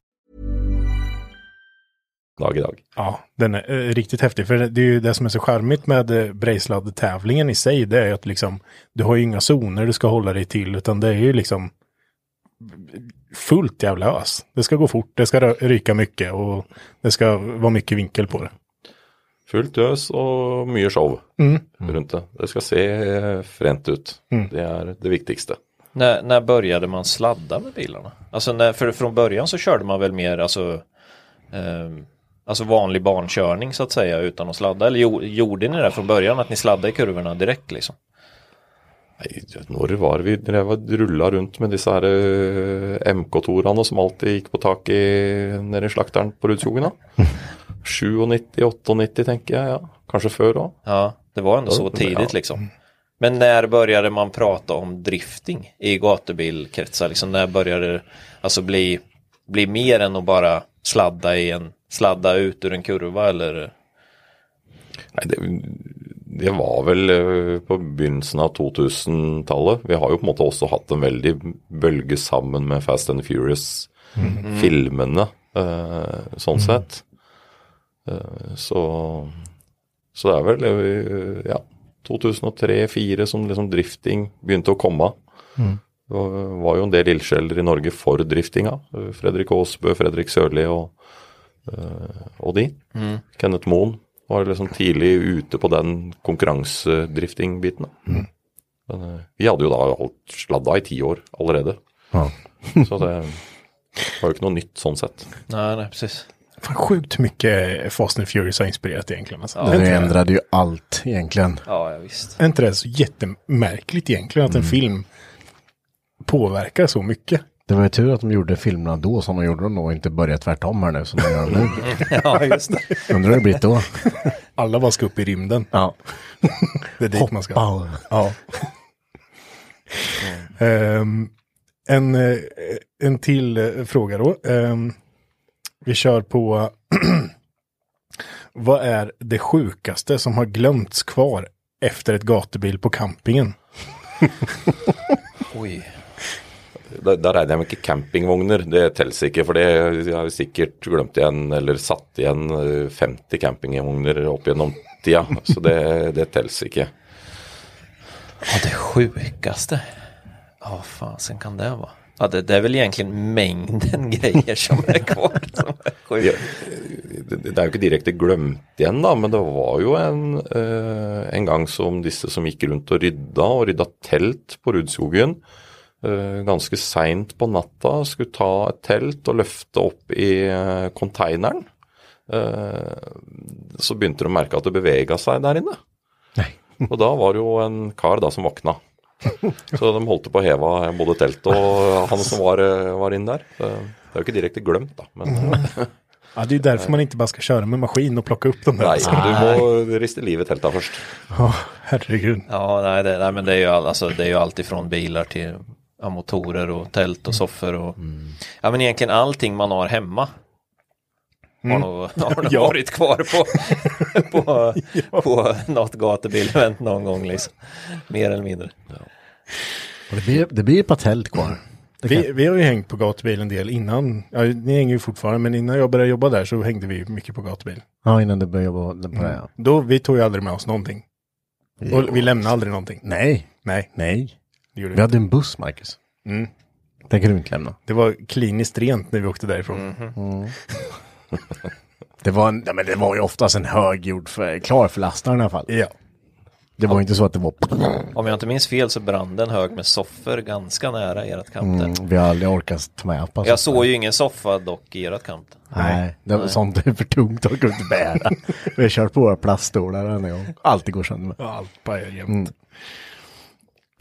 Dag i dag. Ja, den är eh, riktigt häftig. För det, är ju det som är så charmigt med eh, Brejsladd-tävlingen i sig. Det är ju att liksom, du har ju inga zoner du ska hålla dig till. Utan det är ju liksom fullt jävla ös. Det ska gå fort, det ska ryka mycket och det ska vara mycket vinkel på det. Fullt øs og mye show Mm. rundt det. Det skal se eh, frent ut. Det er det viktigste. När, när började man sladda med bilarna? Alltså när, för från början så körde man väl mer alltså, ehm, alltså vanlig bankörning så att säga utan att sladda. Eller jo, gjorde ni det från början att ni sladdade i kurvorna direkt liksom? Nei, når var vi drev rulla rundt med disse her eh, MK-torene som alltid gikk på tak i, nede i slakteren på Rudskogen? da? 97-98 tenker jeg, ja. Kanskje før òg. Ja, det var ändå så tidigt liksom. Men när började man prata om drifting i gatubilkretsar? Liksom när började det alltså bli, bli mer än att bara sladda i en sladda ut ur en kurva eller? Nei, det, det var vel eh, på begynnelsen av 2000-tallet. Vi har jo på en måte også hatt en veldig bølge sammen med Fast and Furious-filmene, eh, sånn sett. Eh, så, så det er vel eh, ja, 2003-2004 som liksom drifting begynte å komme. Mm. Det var, jo en del ildsjeler i Norge for driftinga. Eh, Fredrik Aasbø, Fredrik Sørli og, og de. Mm. Kenneth Moen var liksom tidlig ute på den konkurransedrifting-biten. Mm. Men eh, vi hadde jo da holdt sladda i ti år allerede. Ja. Så det var jo ikke noe nytt sånn sett. Nej, nej, precis. Fan, sjukt mycket Fast and Furious har inspirerat egentligen. Alltså. Ja, Det ändrade ju allt egentligen. Ja, ja visst. Är inte det så jättemärkligt egentligen att en film påverkar så mycket? Det var ju tur att de gjorde filmerna då som de gjorde dem då och inte började tvärtom här nu som de gör nu. Ja, just det. Undrar hur det blir då. Alla bara ska upp i rymden. Ja. Det är dit man ska. Hoppa. Ja. Ehm, en, eh, en till eh, fråga då. Ehm, vi kör på Vad är det sjukaste som har glömts kvar efter ett gatubil på campingen? Oj. Da, da regner jeg med ikke campingvogner. Det telles ikke, for det jeg har sikkert glemt igjen eller satt igjen eh, 50 campingvogner opp gjennom tida. Så det, det telles ikke. Ja, det sjukaste. Ja, fasen kan det vara? Ja, det, det är väl egentligen mängden grejer som är kvar. Som är Ja, det, det er jo ikke direkte glemt igjen, da, men det var jo en, eh, en gang som disse som gikk rundt og rydda, og rydda telt på Rudskogen. Eh, ganske seint på natta skulle ta et telt og løfte opp i eh, konteineren. Eh, så begynte de å merke at det bevega seg der inne. Og da var det jo en kar da som våkna. Så de holdt på å heve både teltet og han som var, eh, var inne der. Det, er jo ikke direkte glemt, da. Men eh, Ja, det är därför man inte bara ska köra med maskin och plocka upp dem där. Nei, du må riste livet i teltet først. Ja, herregud. Ja, nej, det, nej men det är ju, all, alltså, det är ju allt ifrån bilar till ja, motorer och tält och soffor och ja men egentligen allting man har hemma. Har nog, har nog Ja. varit kvar på, på, på något gatubilevent någon gång liksom. Mer eller mindre. Och det blir, det blir ett par tält kvar. Vi, vi har ju hängt på gatubil en del innan. Ja, ni hänger ju fortfarande, men innan jag började jobba där så hängde vi mycket på gatubil. Ja, innan det började vara på det. Ja. Då, vi tog ju aldrig med oss någonting. Och vi lämnade aldrig någonting. Nej, Nej, nej. Det gjorde Vi vi. hade en buss, Marcus. Mm. Den kan du inte lämna. Det var kliniskt rent när vi åkte därifrån. Det var, en, ja, men det var ju oftast en höggjord, för, klar för lastaren i alla fall. Ja. Det var ju inte så att det var... Om jag inte minns fel så brann det en hög med soffor ganska nära ert kamp. Mm, vi har aldrig orkat ta med upp. Jag såg ju ingen soffa dock i ert kamp. Nej, det var sånt är för tungt att inte bära. vi har kört på våra plaststolar en gång. Alltid går sönder Allt pajar jämt.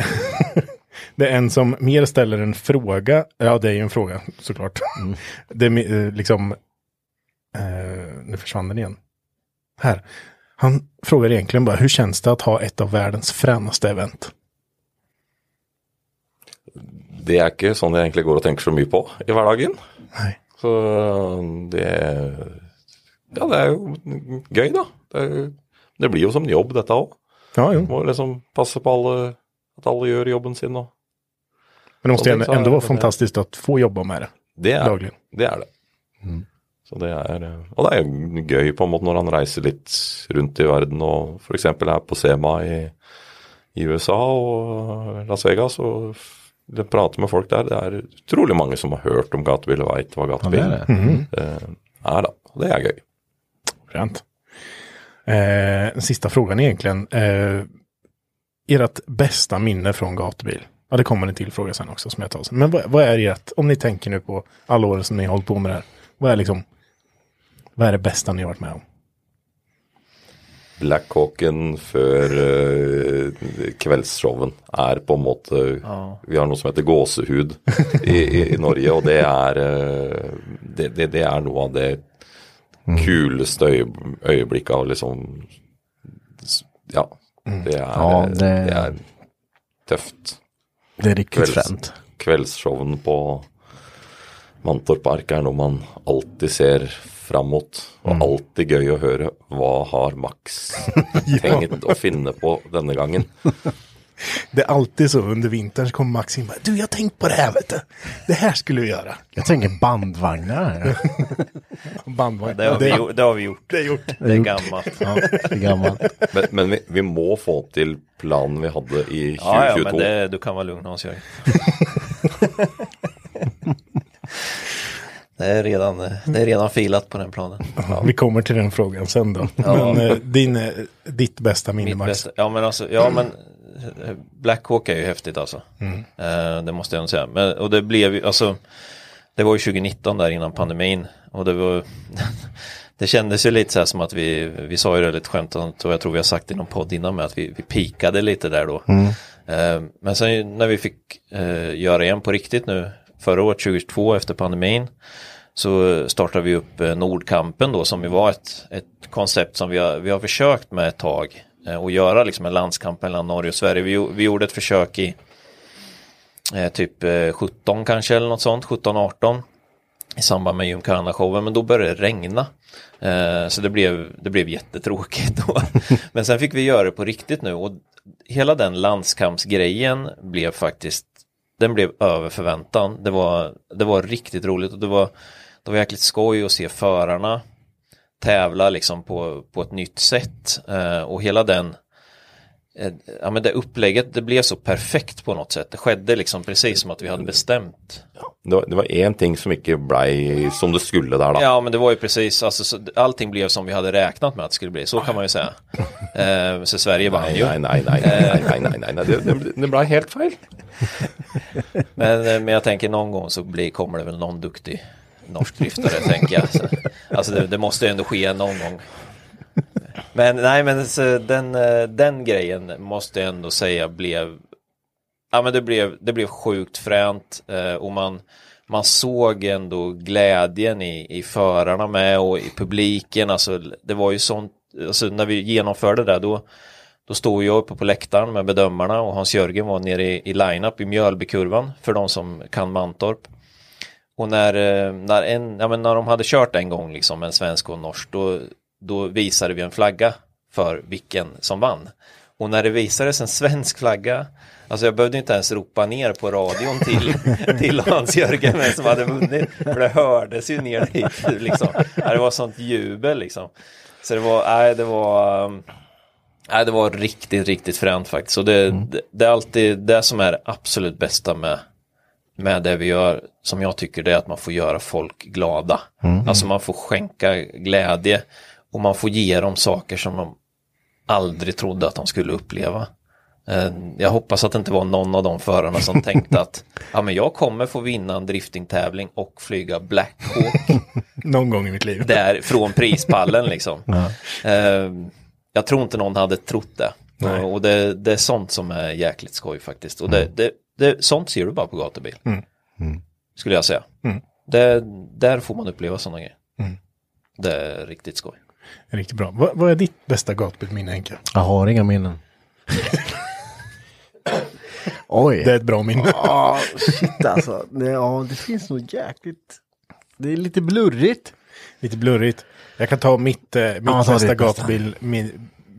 det är en som mer ställer en fråga. Ja, det är ju en fråga såklart. Det är eh, liksom... Eh, nu försvann den igen. Här. Han frågar egentligen bara, hur känns det att ha ett av världens fränaste event? Det er ikke sånn jeg egentlig går og tenker så mye på i hverdagen. Nej. Så det Ja, det er jo gøy, da. Det, det blir jo som en jobb, dette òg. Ja, jo. Må liksom passe på alle, at alle gjør jobben sin. Og Men det måste ändå, ändå vara fantastiskt att få jobba med det. det er Dagligen. det. Er det. Så det er, og det er gøy på en måte når han reiser litt rundt i verden, og f.eks. er på SEMA i, i USA og Las Vegas. og prater med folk der. Det er utrolig mange som har hørt om gatebil og veit hva gatebil Ja, det er eh, er. da. Og det er gøy. Fränt. Eh, sista frågan egentligen. Eh, ert bästa minne från gatubil? Ja, det kommer en till fråga sen också som jag tar sen. Men vad, vad är ert, om ni tänker nu på alla åren som ni har hållit på med det här. Vad är liksom, vad är det bästa ni har varit med om? Black Hawken før eh, kveldsshowen er på en måte Vi har noe som heter gåsehud i, i, i Norge, og det er eh, det, det, det er noe av det kuleste øye, øyeblikket av liksom Ja. Det er, Ja, det- det er tøft. Det är riktigt Kvälls- fränt. Kveldsshowen på Mantorp Park er noe man alltid ser fram mot. Og Mm. alltid gøy å høre hva har Max tenkt å finne på denne gangen. Det är alltid så under vintern så kommer Max in bara, du jag har tänkt på det här vet du. Det här skulle vi göra. Jag tänker bandvagnar. Bandvagn. Det har vi, gjort- det har vi gjort. Det är gjort. Det är gammalt. ja, det är gammalt. Men, men vi, vi må få til planen vi hadde i 2022. Ja, ja, men det, du kan vara lugn Hans-Jörgen. det, är redan, det är redan filat på den planen. Ja, vi kommer till den frågan sen då. Ja. Men eh, din, eh, ditt bästa minne Max. bästa, ja men alltså, ja men Black Hawk är ju häftigt alltså. Mm. Eh, det måste jag ändå säga. Men, och det blev ju, alltså, det var ju 2019 där innan pandemin. Och det var, det kändes ju lite så här som att vi, vi sa ju det lite skämt och jag tror vi har sagt det i någon podd innan med att vi, vi pikade lite där då. Eh, men sen när vi fick eh, göra igen på riktigt nu förra året 2022 efter pandemin så startade vi upp eh, Nordkampen då som ju var ett, ett koncept som vi har, vi har försökt med ett tag Eh, och göra liksom en landskamp mellan Norge och Sverige. Vi, vi gjorde ett försök i eh, typ eh, 17 kanske eller något sånt, 17-18 i samband med Gymkhana-showen, men då började det regna. Eh, så det blev, det blev jättetråkigt då. men sen fick vi göra det på riktigt nu och hela den landskampsgrejen blev faktiskt, den blev över förväntan. Det var, det var riktigt roligt och det var, det var jäkligt skoj att se förarna tävla liksom på, på ett nytt sätt. Eh, och hela den eh, Ja men det upplägget det blev så perfekt på något sätt. Det skedde liksom precis som att vi hade bestämt. Det var, det var én ting som ikke blei som det skulle der, da. Ja men det var ju precis, alltså, så, allting blev som vi hade räknat med att det skulle bli. Så kan man ju säga. Eh, så Sverige vann Nei, ju. nei, nei, nei, nei, nei, nei, nei, nei. Det, det, det blei helt feil. Men, eh, men jag tänker någon gång så blir, kommer det väl någon duktig norsk driftare tänker jag. Så, alltså det, det måste ju ändå ske någon gång. Men nej men så, den, eh, den grejen måste jag ändå säga blev Ja men det blev, det blev sjukt fränt eh, och man, man såg ändå glädjen i, i förarna med och i publiken. Alltså det var ju sånt, alltså när vi genomförde det då då stod jag uppe på läktaren med bedömarna och Hans-Jörgen var nere i, i line-up i Mjölbykurvan för de som kan Mantorp. Och när, eh, när, en, ja, men när de hade kört en gång liksom en svensk och en norsk då, då visade vi en flagga för vilken som vann. Och när det visades en svensk flagga Alltså jag behövde inte ens ropa ner på radion till, till Hans-Jörgen vem som hade vunnit. För det hördes ju ner dit liksom. Det var sånt jubel liksom. Så det var, nej det var um, Nej, det var riktigt, riktigt fränt faktiskt. Och det, det, det är alltid det som är det absolut bästa med, med det vi gör, som jag tycker det är att man får göra folk glada. Alltså man får skänka glädje och man får ge dem saker som de aldrig trodde att de skulle uppleva. Eh, Jag hoppas att det inte var någon av de förarna som tänkte att ja, men jag kommer få vinna en driftingtävling och flyga Black Hawk Någon gång i mitt liv. där från prispallen liksom. Eh, jag tror inte någon hade trott det. Nej. Och, och det, det är sånt som är jäkligt skoj faktiskt. Och det, det, det, sånt ser du bara på gatubil. Skulle jag säga. Det, där får man uppleva sådana grejer. Det är riktigt skoj. Riktigt bra. Vad, vad är ditt bästa gatubilminne Henke? Jag har inga minnen. Oj. Det är ett bra minne. Ja, shit alltså. Det, ja, det finns nog jäkligt. Det är lite blurrigt. Lite blurrigt. Jag kan ta mitt, eh, mitt Ja, bästa. gatubilminne.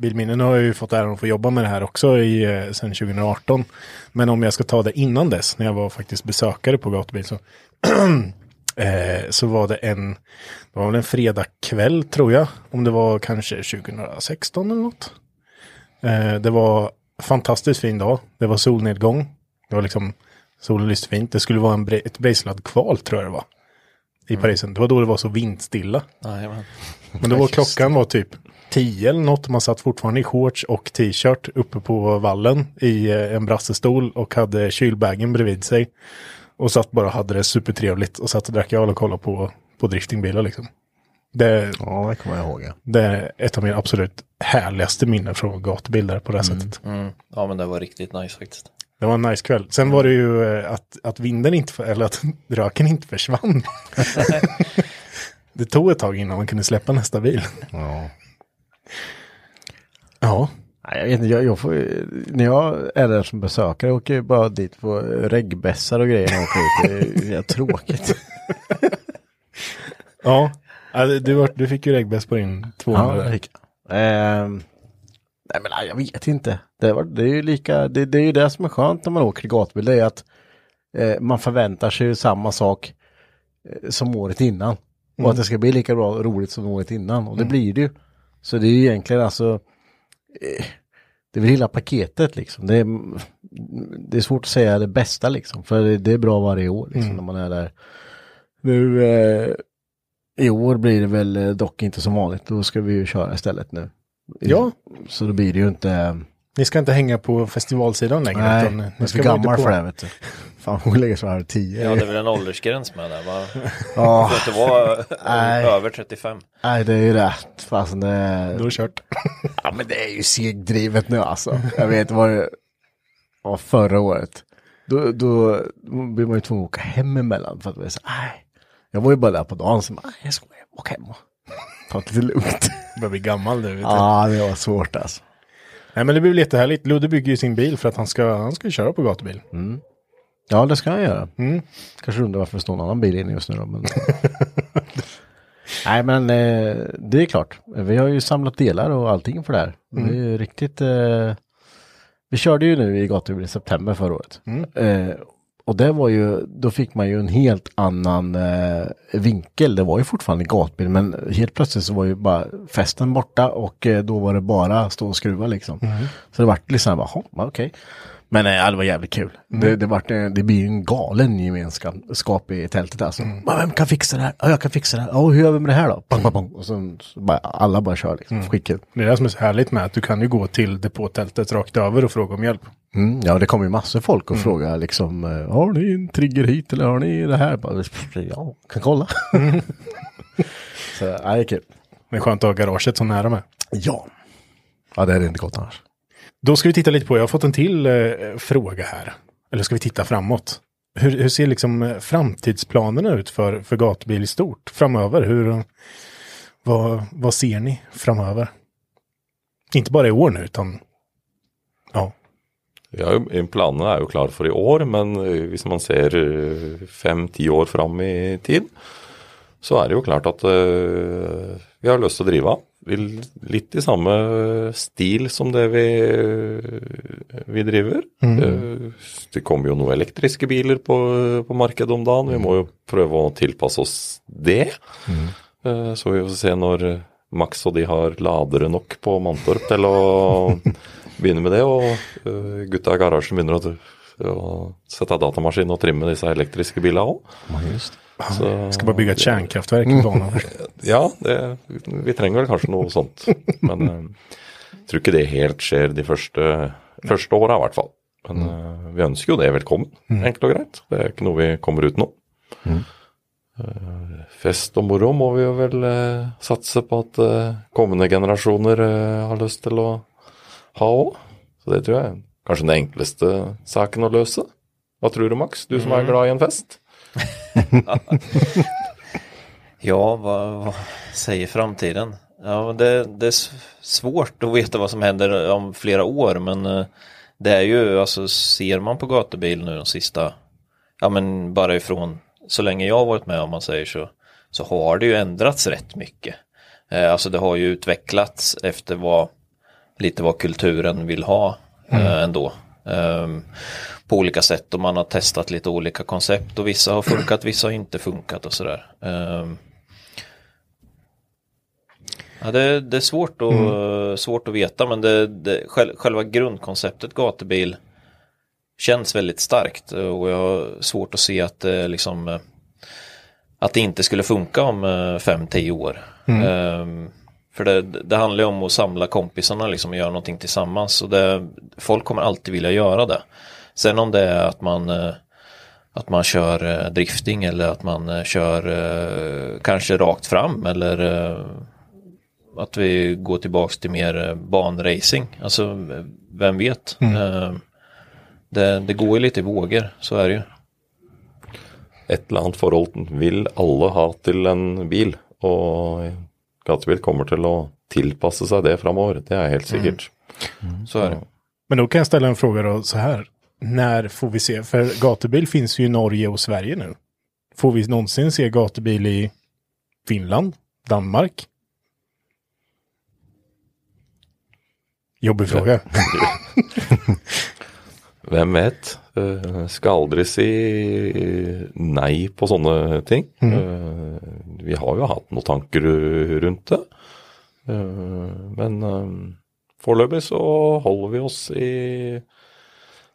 Nu har jag ju fått äran att få jobba med det här också i, eh, sedan 2018. Men om jag ska ta det innan dess, när jag var faktiskt besökare på gatubil, så, eh, så var det en, det var väl en fredagkväll tror jag. Om det var kanske 2016 eller något. Eh, det var fantastiskt fin dag. Det var solnedgång. Det var liksom, solen lyste fint. Det skulle vara en, ett Brejslad-kval tror jag det var. I Parisen. Det var då det var så vindstilla. Jajamän. Men då var klockan var typ 10 eller något. Man satt fortfarande i shorts och t-shirt uppe på vallen i eh, en brassestol och hade kylbagen bredvid sig. Och satt bara och hade det supertrevligt och satt och drack öl och kollade på, på driftingbilar liksom. Det, Ja, det kommer jag ihåg. Ja. det är ett av mina absolut härligaste minnen från gatubilder på det här sättet. Mm. Ja men det var riktigt nice faktiskt. Det var en nice kväll. Sen var det ju eh, att, att vinden inte, eller att röken inte försvann. det tog ett tag innan man kunde släppa nästa bil. Ja. Ja, jag vet inte, jag, jag får, när jag är där som besökare åker jag bara dit på reggbässar och grejer. jag åker ut. Det är tråkigt. ja. Du, var, du fick ju regbäst på din 200. Ja, det fick jag. Ehm, nej men jag vet inte. Det, var, det är ju lika, det, det är ju det som är skönt när man åker gatbil. Det är att eh, man förväntar sig samma sak eh, som året innan. Och att det ska bli lika bra roligt som året innan. Och det blir det ju. Så det är ju egentligen alltså eh, det är väl hela paketet liksom. Det är, det är svårt att säga det bästa liksom. För det, är bra varje år liksom när man är där. Nu eh, i år blir det väl eh, dock inte som vanligt. Då ska vi ju köra istället nu. Ja. Så då blir det ju inte... Ni ska inte hänga på festivalsidan längre. Nej, utan jag ni är ska för vara gammal för det vet du. Fan, hon lägger så här tio. Ja det är väl en åldersgräns med det va? Ja. Får inte vara Nej. över 35. Nej, det är ju rätt. Fasen det är... Då är det kört. Ja, men det är ju segdrivet nu alltså. Jag vet vad det var förra året. Då, då blir man ju tvungen att åka hem emellan för att är så, nej. Jag var ju bara där på dagen så, nej, jag ska åka hem och ta det lite lugnt. börjar bli gammal nu. Ja, det var svårt alltså. Nej men det blir väl jättehärligt. Ludde bygger ju sin bil för att han ska, han ska köra på gatubil. Ja, det ska jag göra. Mm. Kanske undrar varför det står en annan bil inne just nu då. Men... Nej, men eh, det är klart. Vi har ju samlat delar och allting för det här. Det är ju riktigt... Eh... Vi körde ju nu i gatubil i september förra året. Eh, och det var ju, då fick man ju en helt annan eh, vinkel. Det var ju fortfarande gatbil men helt plötsligt så var ju bara festen borta och eh, då var det bara stå och skruva liksom. Så det vart liksom "Jaha, okej. Men eh, ja, det var jävligt kul. Det, det, vart, eh, det blir en galen gemenskap i tältet alltså. "Men Vem kan fixa det här? Ja, jag kan fixa det här. Ja, hur gör vi med det här då? Bang, bang, bang. Och sen så bara, alla bara kör liksom. Skitkul. Det är det som är så härligt med att du kan ju gå till depåtältet rakt över och fråga om hjälp. Mm, ja, det kommer ju massor folk och frågar liksom, eh, har ni en trigger hit eller har ni det här? Bara, ja, kan kolla. så, ja, det är kul. Det är skönt att ha garaget så nära med. Ja. Ja, det är inte gott annars. Då ska vi titta lite på, jag har fått en till eh, fråga här. Eller ska vi titta framåt? Hur, hur ser liksom eh, framtidsplanerna ut för, för gatbil i stort framöver? Hur, vad, vad ser ni framöver? Inte bara i år nu, utan ja. Ja, planene är ju klar för i år, men eh, om man ser eh, fem-ti år fram i tid, så er det jo klart at eh, vi har å drive av. Vil- Litt i samme stil som det vi, vi driver. Eh, Det kommer jo noen elektriske biler på, på markedet om dagen. Vi må jo prøve å tilpasse oss det. Eh, Så vi får se når Max og de har ladere nok på Mantorp til å begynne med det. Og eh, gutta i garasjen begynner å, å sette datamaskin og trimme disse elektriske bilene òg. Ska bara bygga ett kärnkraftverk i banan. Ja, det, vi trenger vel kanskje noe sånt. Men eh, jeg tror ikke det helt skjer de første, første åra, i hvert fall. Men eh, vi ønsker jo det velkommen, enkelt og greit. Det er ikke noe vi kommer utenom. Eh, fest og moro må vi jo vel satse på at kommende generasjoner har lyst til å ha òg. Så det tror jeg kanskje den enkleste saken å løse. Hva tror du, Max? Du som er glad i en fest? Ja, vad, vad säger framtiden? Ja, det, det är svårt att veta vad som händer om flera år, men eh, det är ju, alltså ser man på gatubil nu de sista, ja men bara ifrån så länge jag har varit med om man säger så, så har det ju ändrats rätt mycket. Eh, alltså det har ju utvecklats efter vad, lite vad kulturen vill ha eh, ändå. Ehm, på olika sätt och man har testat lite olika koncept och vissa har funkat, vissa har inte funkat och sådär. Ehm, ja, det, det är svårt att, svårt att veta men det, det, själ- själva grundkonceptet gatubil känns väldigt starkt och jag har svårt att se att det liksom eh, att det inte skulle funka om 5-10 år. Ehm, för det, det handlar ju om att samla kompisarna liksom och göra någonting tillsammans. Och det, folk kommer alltid vilja göra det. Sen om det är att man, eh, att man kör eh, drifting eller att man eh, kör kanske rakt fram eller att vi går tillbaks till mer banracing. Alltså vem vet. Eh, det, det går ju lite i vågor, så är det ju. Et eller annet forhold vil alle ha til en bil, og gatebil kommer til å tilpasse seg det framover. Det er helt sikkert. Så är det. Men då kan jag ställa en fråga då så här. När får vi se? För gatubil finns ju i Norge och Sverige nu. Får vi någonsin se gatubil i Finland? Danmark? Jobbig fråga. Hvem vet? Eh, skal aldri si nei på sånne ting. Eh, vi har jo hatt noen tanker rundt det. Eh, men eh, foreløpig så holder vi oss i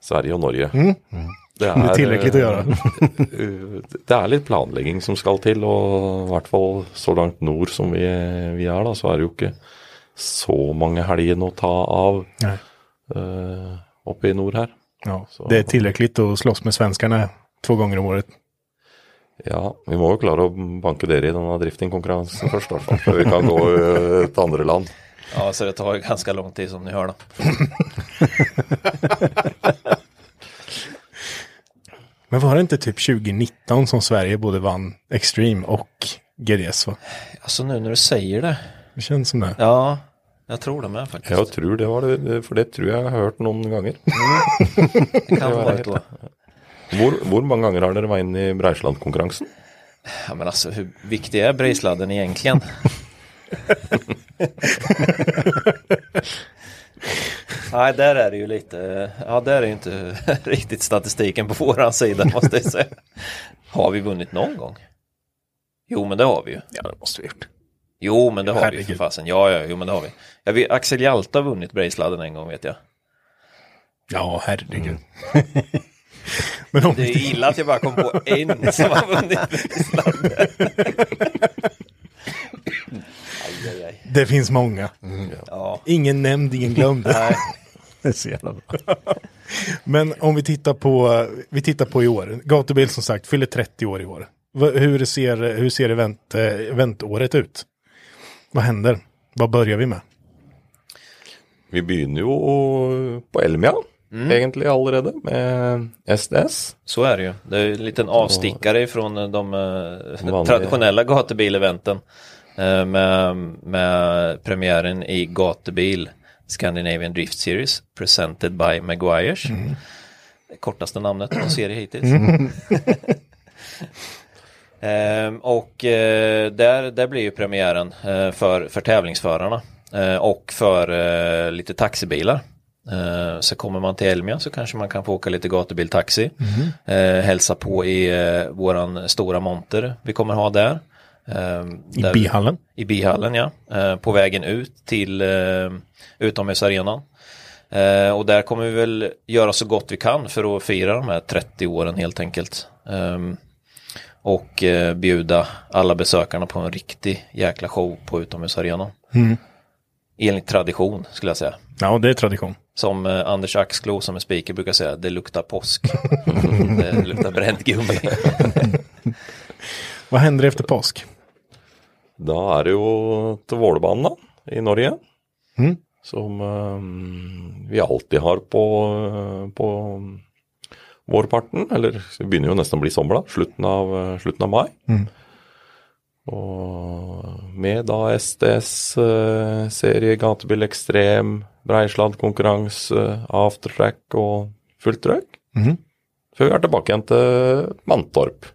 Sverige og Norge. Det Det är tillräckligt att göra. eh, det er litt planlegging som skal til, og i hvert fall så langt nord som vi, vi er, da, så er det jo ikke så mange helger å ta av eh, oppe i nord her. Ja, Så- det är tillräckligt att slåss med svenskarna två gånger om året. Ja, vi må jo klare å banke dere i denne driftingkonkurransen først, i hvert fall, før vi kan gå eh, til andre land. Ja, så det tar ju ganska lång tid som ni hör då. Men var det inte typ 2019 som Sverige både vann Extreme och GDS va? Alltså nu när du säger det. Det känns som det. Ja, jag tror det med faktiskt. Jeg tror det var det, for det tror jeg jeg har hørt noen ganger. det kan vara då. Hvor, hvor mange ganger har dere vært inne i Breisland-konkurransen? Ja, men alltså hur viktig är Brejsladden egentligen? Nej, där är det ju lite, ja där är ju inte riktigt statistiken på våran sida måste jag säga. Har vi vunnit någon gång? Jo, men det har vi ju. Ja, det måste vi gjort. Jo, men det har vi Herregud. för fasen. Ja, ja, jo, men det har vi. Jag vet, Axel Hjalta har vunnit Brejsladden en gång vet jag. Ja, herregud. Men om Det är illa att jag bara kom på en som har vunnit Brejsladden. aj, aj, aj. det finns många. Ja. Ingen nämnd, ingen glömd. Nej. Det är så jävla bra. Men om vi tittar på, vi tittar på i år. Gatubil som sagt fyller 30 år i år. Hur ser, hur ser event, eh, eventåret ut? Vad händer? Vad börjar vi med? Vi begynner jo på Elmia, egentlig allerede, med SDS. Så är det ju. Det är en liten avstickare från de eh, Vanliga. traditionella gatubileventen. eh, Med, med premiären i gatubil Scandinavian Drift Series presented by Maguires. Det kortaste namnet på en serie hittills. Ehm, och eh, där, där blir ju premiären eh, för, för tävlingsförarna eh, och för lite taxibilar. Så kommer man till Elmia så kanske man kan få åka lite gatubiltaxi. Eh, hälsa på i våran stora monter vi kommer ha där. Ehm, I där- bihallen? I bihallen ja. På vägen ut till utomhusarenan. Och där kommer vi väl göra så gott vi kan för att fira de här 30 åren helt enkelt. Och eh, bjuda alla besökarna på en riktig jäkla show på utomhusarenan. Enligt tradition skulle jag säga. Ja, det är tradition. Som eh, Anders Axklo som är speaker brukar säga, det luktar påsk. det luktar bränt gummi. Vad händer efter påsk? Da er det Vålerbanen da, i Norge. Mm. Som eh, vi alltid har på, eh, på vårparten. Eller vi begynner jo nesten å bli sommer, da. Slutten av, eh, slutten av mai. Mm. Og med da SDS-serie, gatebil ekstrem, Breislad-konkurranse, aftertrack og fullt trøkk. Mhm. Før vi er tilbake igjen til Mantorp.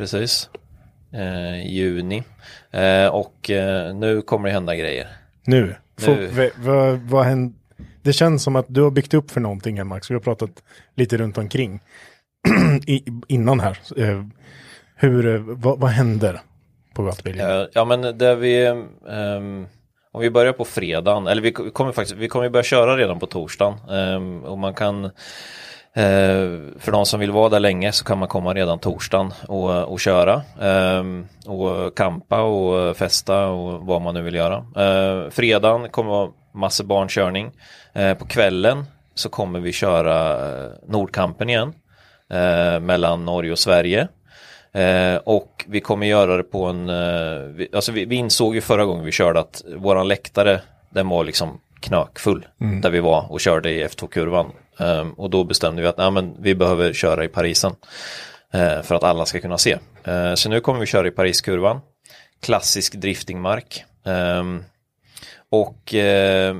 Precis. Eh, juni. Eh, och eh, nu kommer det hända grejer. Nu. Nu. vad, vad händer? Det känns som att du har byggt upp för någonting här Max. Vi har pratat lite runt omkring I, innan här. Eh, hur, eh, vad, vad händer på gatubilden? Eh, ja men det vi, um, om vi börjar på fredagen, eller vi kommer faktiskt, vi kommer börja köra redan på torsdagen. Um, och man kan, eh, för de som vill vara där länge så kan man komma redan torsdagen och, och köra. ehm, och kampa och festa och vad man nu vill göra. Uh, fredagen kommer vara massa barnkörning. Eh, på kvällen så kommer vi köra eh, Nordkampen igen. eh, mellan Norge och Sverige. Eh, och vi kommer göra det på en, eh, vi, alltså vi, vi insåg ju förra gången vi körde att våran läktare, den var liksom knökfull Mm. där vi var och körde i F2-kurvan. Ehm, och då bestämde vi att nej, men vi behöver köra i Parisen eh, för att alla ska kunna se. Eh, så nu kommer vi köra i Pariskurvan. Klassisk driftingmark. Och eh,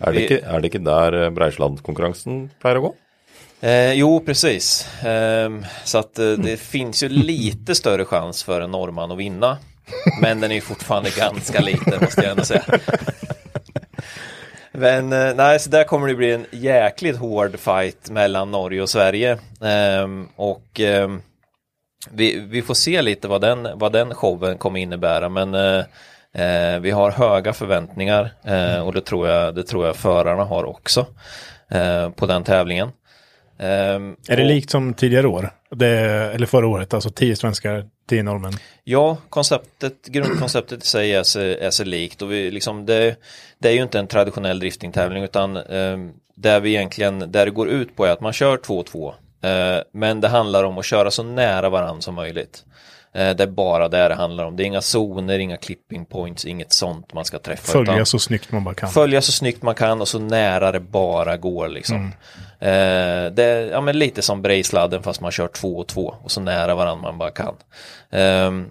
Er det, ikke, er det ikke der eh, Breisland-konkurransen pleier å gå? Eh, jo, precis. Ehm, så att eh, det finns ju lite större chans för en norrman att vinna. Men den är ju fortfarande ganska liten måste jag ändå säga. Men eh, nej, så där kommer det bli en jäkligt hård fight mellan Norge och Sverige. Ehm, och ehm, vi, vi får se lite vad den, vad den showen kommer innebära. Men eh, eh, vi har höga förväntningar eh, och det tror, jag, det tror jag förarna har också eh, på den tävlingen. Ehm, Är det och- likt som tidigare år? Det, eller förra året, alltså tio svenskar, tio norrmän. Ja, konceptet, grundkonceptet i sig är så, är så likt och vi, liksom, det, det är ju inte en traditionell driftingtävling utan eh, där vi egentligen, där det går ut på är att man kör 2-2 eh, men det handlar om att köra så nära varandra som möjligt. Eh, det är bara det det handlar om. Det är inga zoner, inga clipping points, inget sånt man ska träffa. Följa så snyggt man bara kan. Följa så snyggt man kan och så nära det bara går liksom. Mm. Eh, det är ja, men lite som Brejsladden fast man kör två och två och så nära varandra man bara kan. Ehm,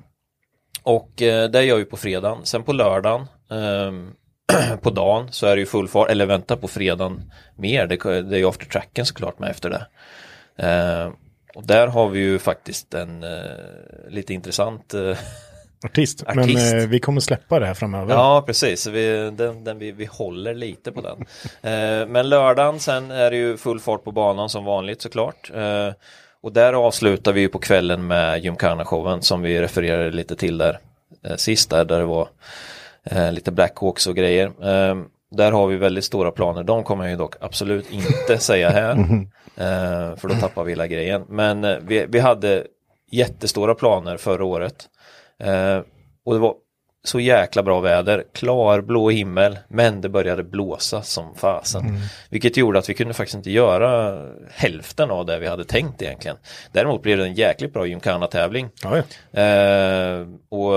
och eh, det gör vi på fredagen. Sen på lördagen ehm, på dagen så är det ju full fart, eller vänta på fredagen mer, det, det är ju after tracken såklart med efter det. Och där har vi ju faktiskt en eh, lite intressant eh, Artist. Men Artist. eh, vi kommer släppa det här framöver. Ja, precis. Vi, den, den, vi, vi håller lite på den. Eh, men lördagen sen är det ju full fart på banan som vanligt såklart. Eh, och där avslutar vi ju på kvällen med Gymkhana-showen som vi refererade lite till där eh, sist där, där det var lite Blackhawks och grejer. Där har vi väldigt stora planer. De kommer jag ju dock absolut inte säga här. Eh, för då tappar vi hela grejen. Men eh, vi, vi hade jättestora planer förra året. Eh, och det var så jäkla bra väder, klar blå himmel, men det började blåsa som fasen. Mm. Vilket gjorde att vi kunde faktiskt inte göra hälften av det vi hade tänkt egentligen. Däremot blev det en jäkligt bra. Ja, ja. Eh, och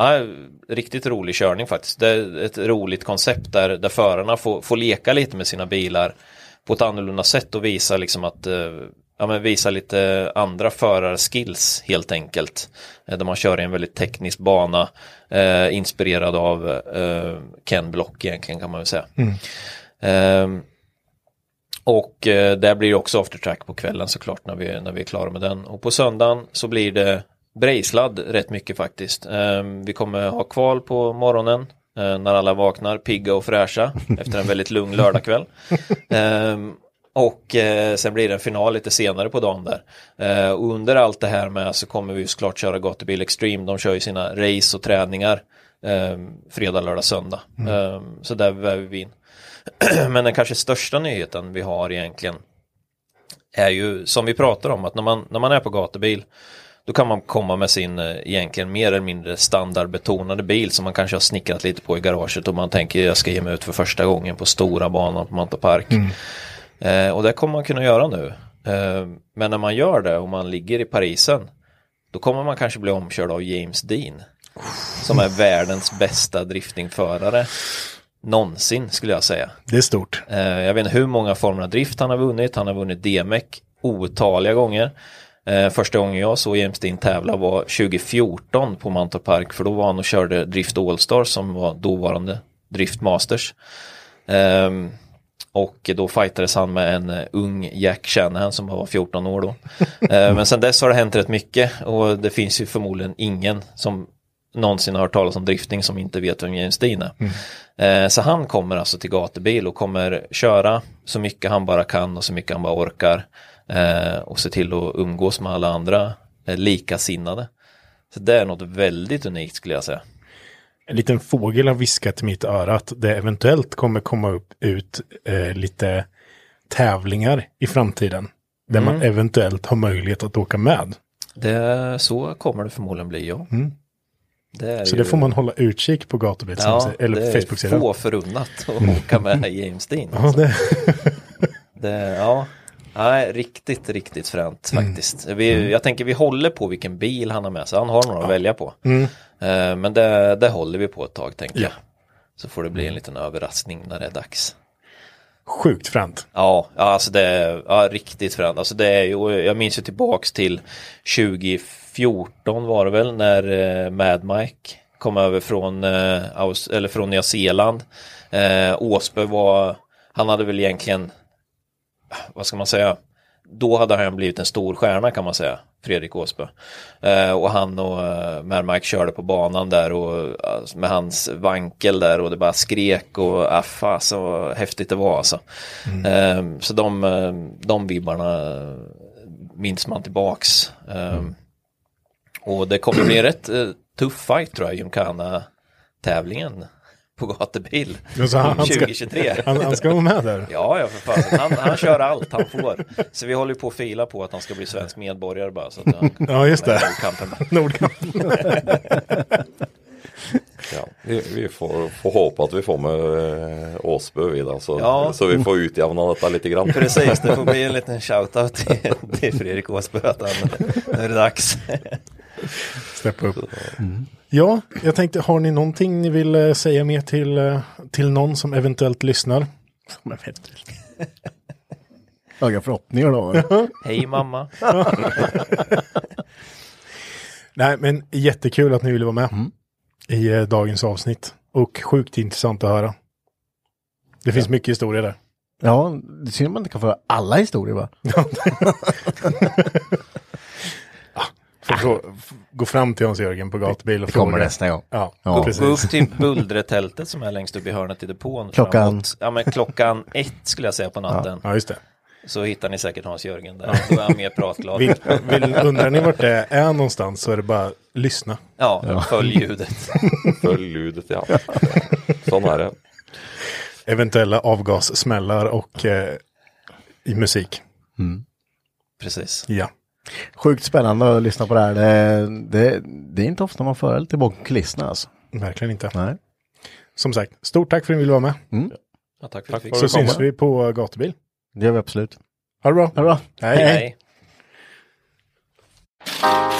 ja, riktigt rolig körning faktiskt. Det är ett roligt koncept där, där förarna får, får leka lite med sina bilar på ett annorlunda sätt och visa liksom att eh, ja, men visa lite andra förarskills helt enkelt. Eh, där man kör i en väldigt teknisk bana eh, inspirerad av eh, Ken Block egentligen kan man väl säga. Mm. Ehm, och eh, där blir det också aftertrack på kvällen såklart när vi, när vi är klara med den. Och på söndagen så blir det Brejsladd rätt mycket faktiskt. Ehm, vi kommer ha kval på morgonen eh, när alla vaknar pigga och fräscha efter en väldigt lugn lördagkväll. Ehm, och eh, sen blir det en final lite senare på dagen där. Eh, och under allt det här med så kommer vi såklart köra Gatubil Extreme. De kör ju sina race och träningar eh, fredag, lördag, söndag. Eh, så där väver vi in. Men den kanske största nyheten vi har egentligen är ju som vi pratar om att när man, när man är på gatubil då kan man komma med sin eh, egentligen mer eller mindre standardbetonade bil som man kanske har snickrat lite på i garaget och man tänker jag ska ge mig ut för första gången på stora banan på Mantorp Park. Eh, och det kommer man kunna göra nu. Eh, men när man gör det och man ligger i Parisen då kommer man kanske bli omkörd av James Dean som är världens bästa driftingförare någonsin skulle jag säga. Det är stort. Eh, jag vet inte hur många former av drift han har vunnit. Han har vunnit DMEC otaliga gånger. Eh, första gången jag såg James Dean tävla var 2014 på Mantorp Park för då var han och körde Drift Allstars som var dåvarande Drift Masters. Ehm, och då fightades han med en eh, ung Jack Shanahan som var 14 år då. Eh, men sen dess har det hänt rätt mycket och det finns ju förmodligen ingen som någonsin har hört talas om drifting som inte vet vem James Dean är. Eh, så han kommer alltså till gatubil och kommer köra så mycket han bara kan och så mycket han bara orkar. Eh, och se till att umgås med alla andra eh, likasinnade. Så det är något väldigt unikt skulle jag säga. En liten fågel har viskat i mitt öra att det eventuellt kommer komma upp ut eh, lite tävlingar i framtiden. Där man Mm. eventuellt har möjlighet att åka med. Det, så kommer det förmodligen bli, ja. Mm. Det Så ju- det får man hålla utkik på gatubil. som Ja, eller det är Facebook-sidan. få förunnat att åka med James Dean. Ja, det, Det, ja, Nej, riktigt, riktigt fränt faktiskt. Vi, Jag tänker vi håller på vilken bil han har med sig. Han har några att välja på. Eh, Men det, det håller vi på ett tag tänker jag. Så får det bli en liten överraskning när det är dags. Sjukt fränt. Ja, ja, alltså det är ja, riktigt fränt. Alltså det är ju, jag minns ju tillbaks till 2014 var det väl när eh, Mad Mike kom över från, eh, Aus, eller från Nya Zeeland. Eh, Åsbö var, han hade väl egentligen, vad ska man säga, då hade han blivit en stor stjärna kan man säga, Fredrik Åsbö. Eh, och han och eh, Mike körde på banan där och alltså, med hans vankel där och det bara skrek och affa så häftigt det var alltså. Eh, så de, eh, de vibbarna eh, minns man tillbaks. Eh, Och det kommer bli en rätt eh, tuff fight tror jag, Gymkhana-tävlingen på gatubil Ja, så han- han ska- 2023. han- han ska vara med där? Ja, ja för fan. Han, han kör allt han får. Så vi håller på att fila på att han ska bli svensk medborgare bara. Så att han, Ja, just det. Nordkampen. Nordkampen. Ja, vi, vi får, får hoppa att vi får med eh, Åsbö vid så, Ja. så vi får utjämna detta lite grann. Precis, det får bli en liten shoutout till, till Fredrik Åsbö att han, nu är det dags. Steppa upp. Ja, jag tänkte, har ni någonting ni vill eh, säga mer till, eh, till någon som eventuellt lyssnar? Som eventuellt. Höga förhoppningar då. Hej mamma. Nej, men jättekul att ni ville vara med i eh, dagens avsnitt. Och sjukt intressant att höra. Det finns mycket historia där. Ja, det synd att man inte kan få höra alla historier va? Får gå fram till Hans-Jörgen på gatubil och Det kommer fråga. nästa gång. Ja, Ja. Gå, upp till bullretältet som är längst upp i hörnet i depån. Klockan- framåt. Ja, men klockan ett skulle jag säga på natten. Ja, just det. Så hittar ni säkert Hans-Jörgen där. Då är han mer pratglad. Vill, vill, undrar ni vart det är någonstans så är det bara lyssna. Ja, följ ljudet. Följ ljudet, ja. Sån är det. Eventuella avgassmällar och eh, i musik. Precis. Ja. Sjukt spännande att lyssna på det här. Det, det, det är inte ofta man får höra lite bakom kulisserna alltså. Verkligen inte. Nej. Som sagt, stort tack för att ni ville vara med. Ja, tack för Tack att du fick för Så syns vi på gatubil. Det gör vi absolut. Ha det bra. Ha det bra. Hej. Hej. Imagine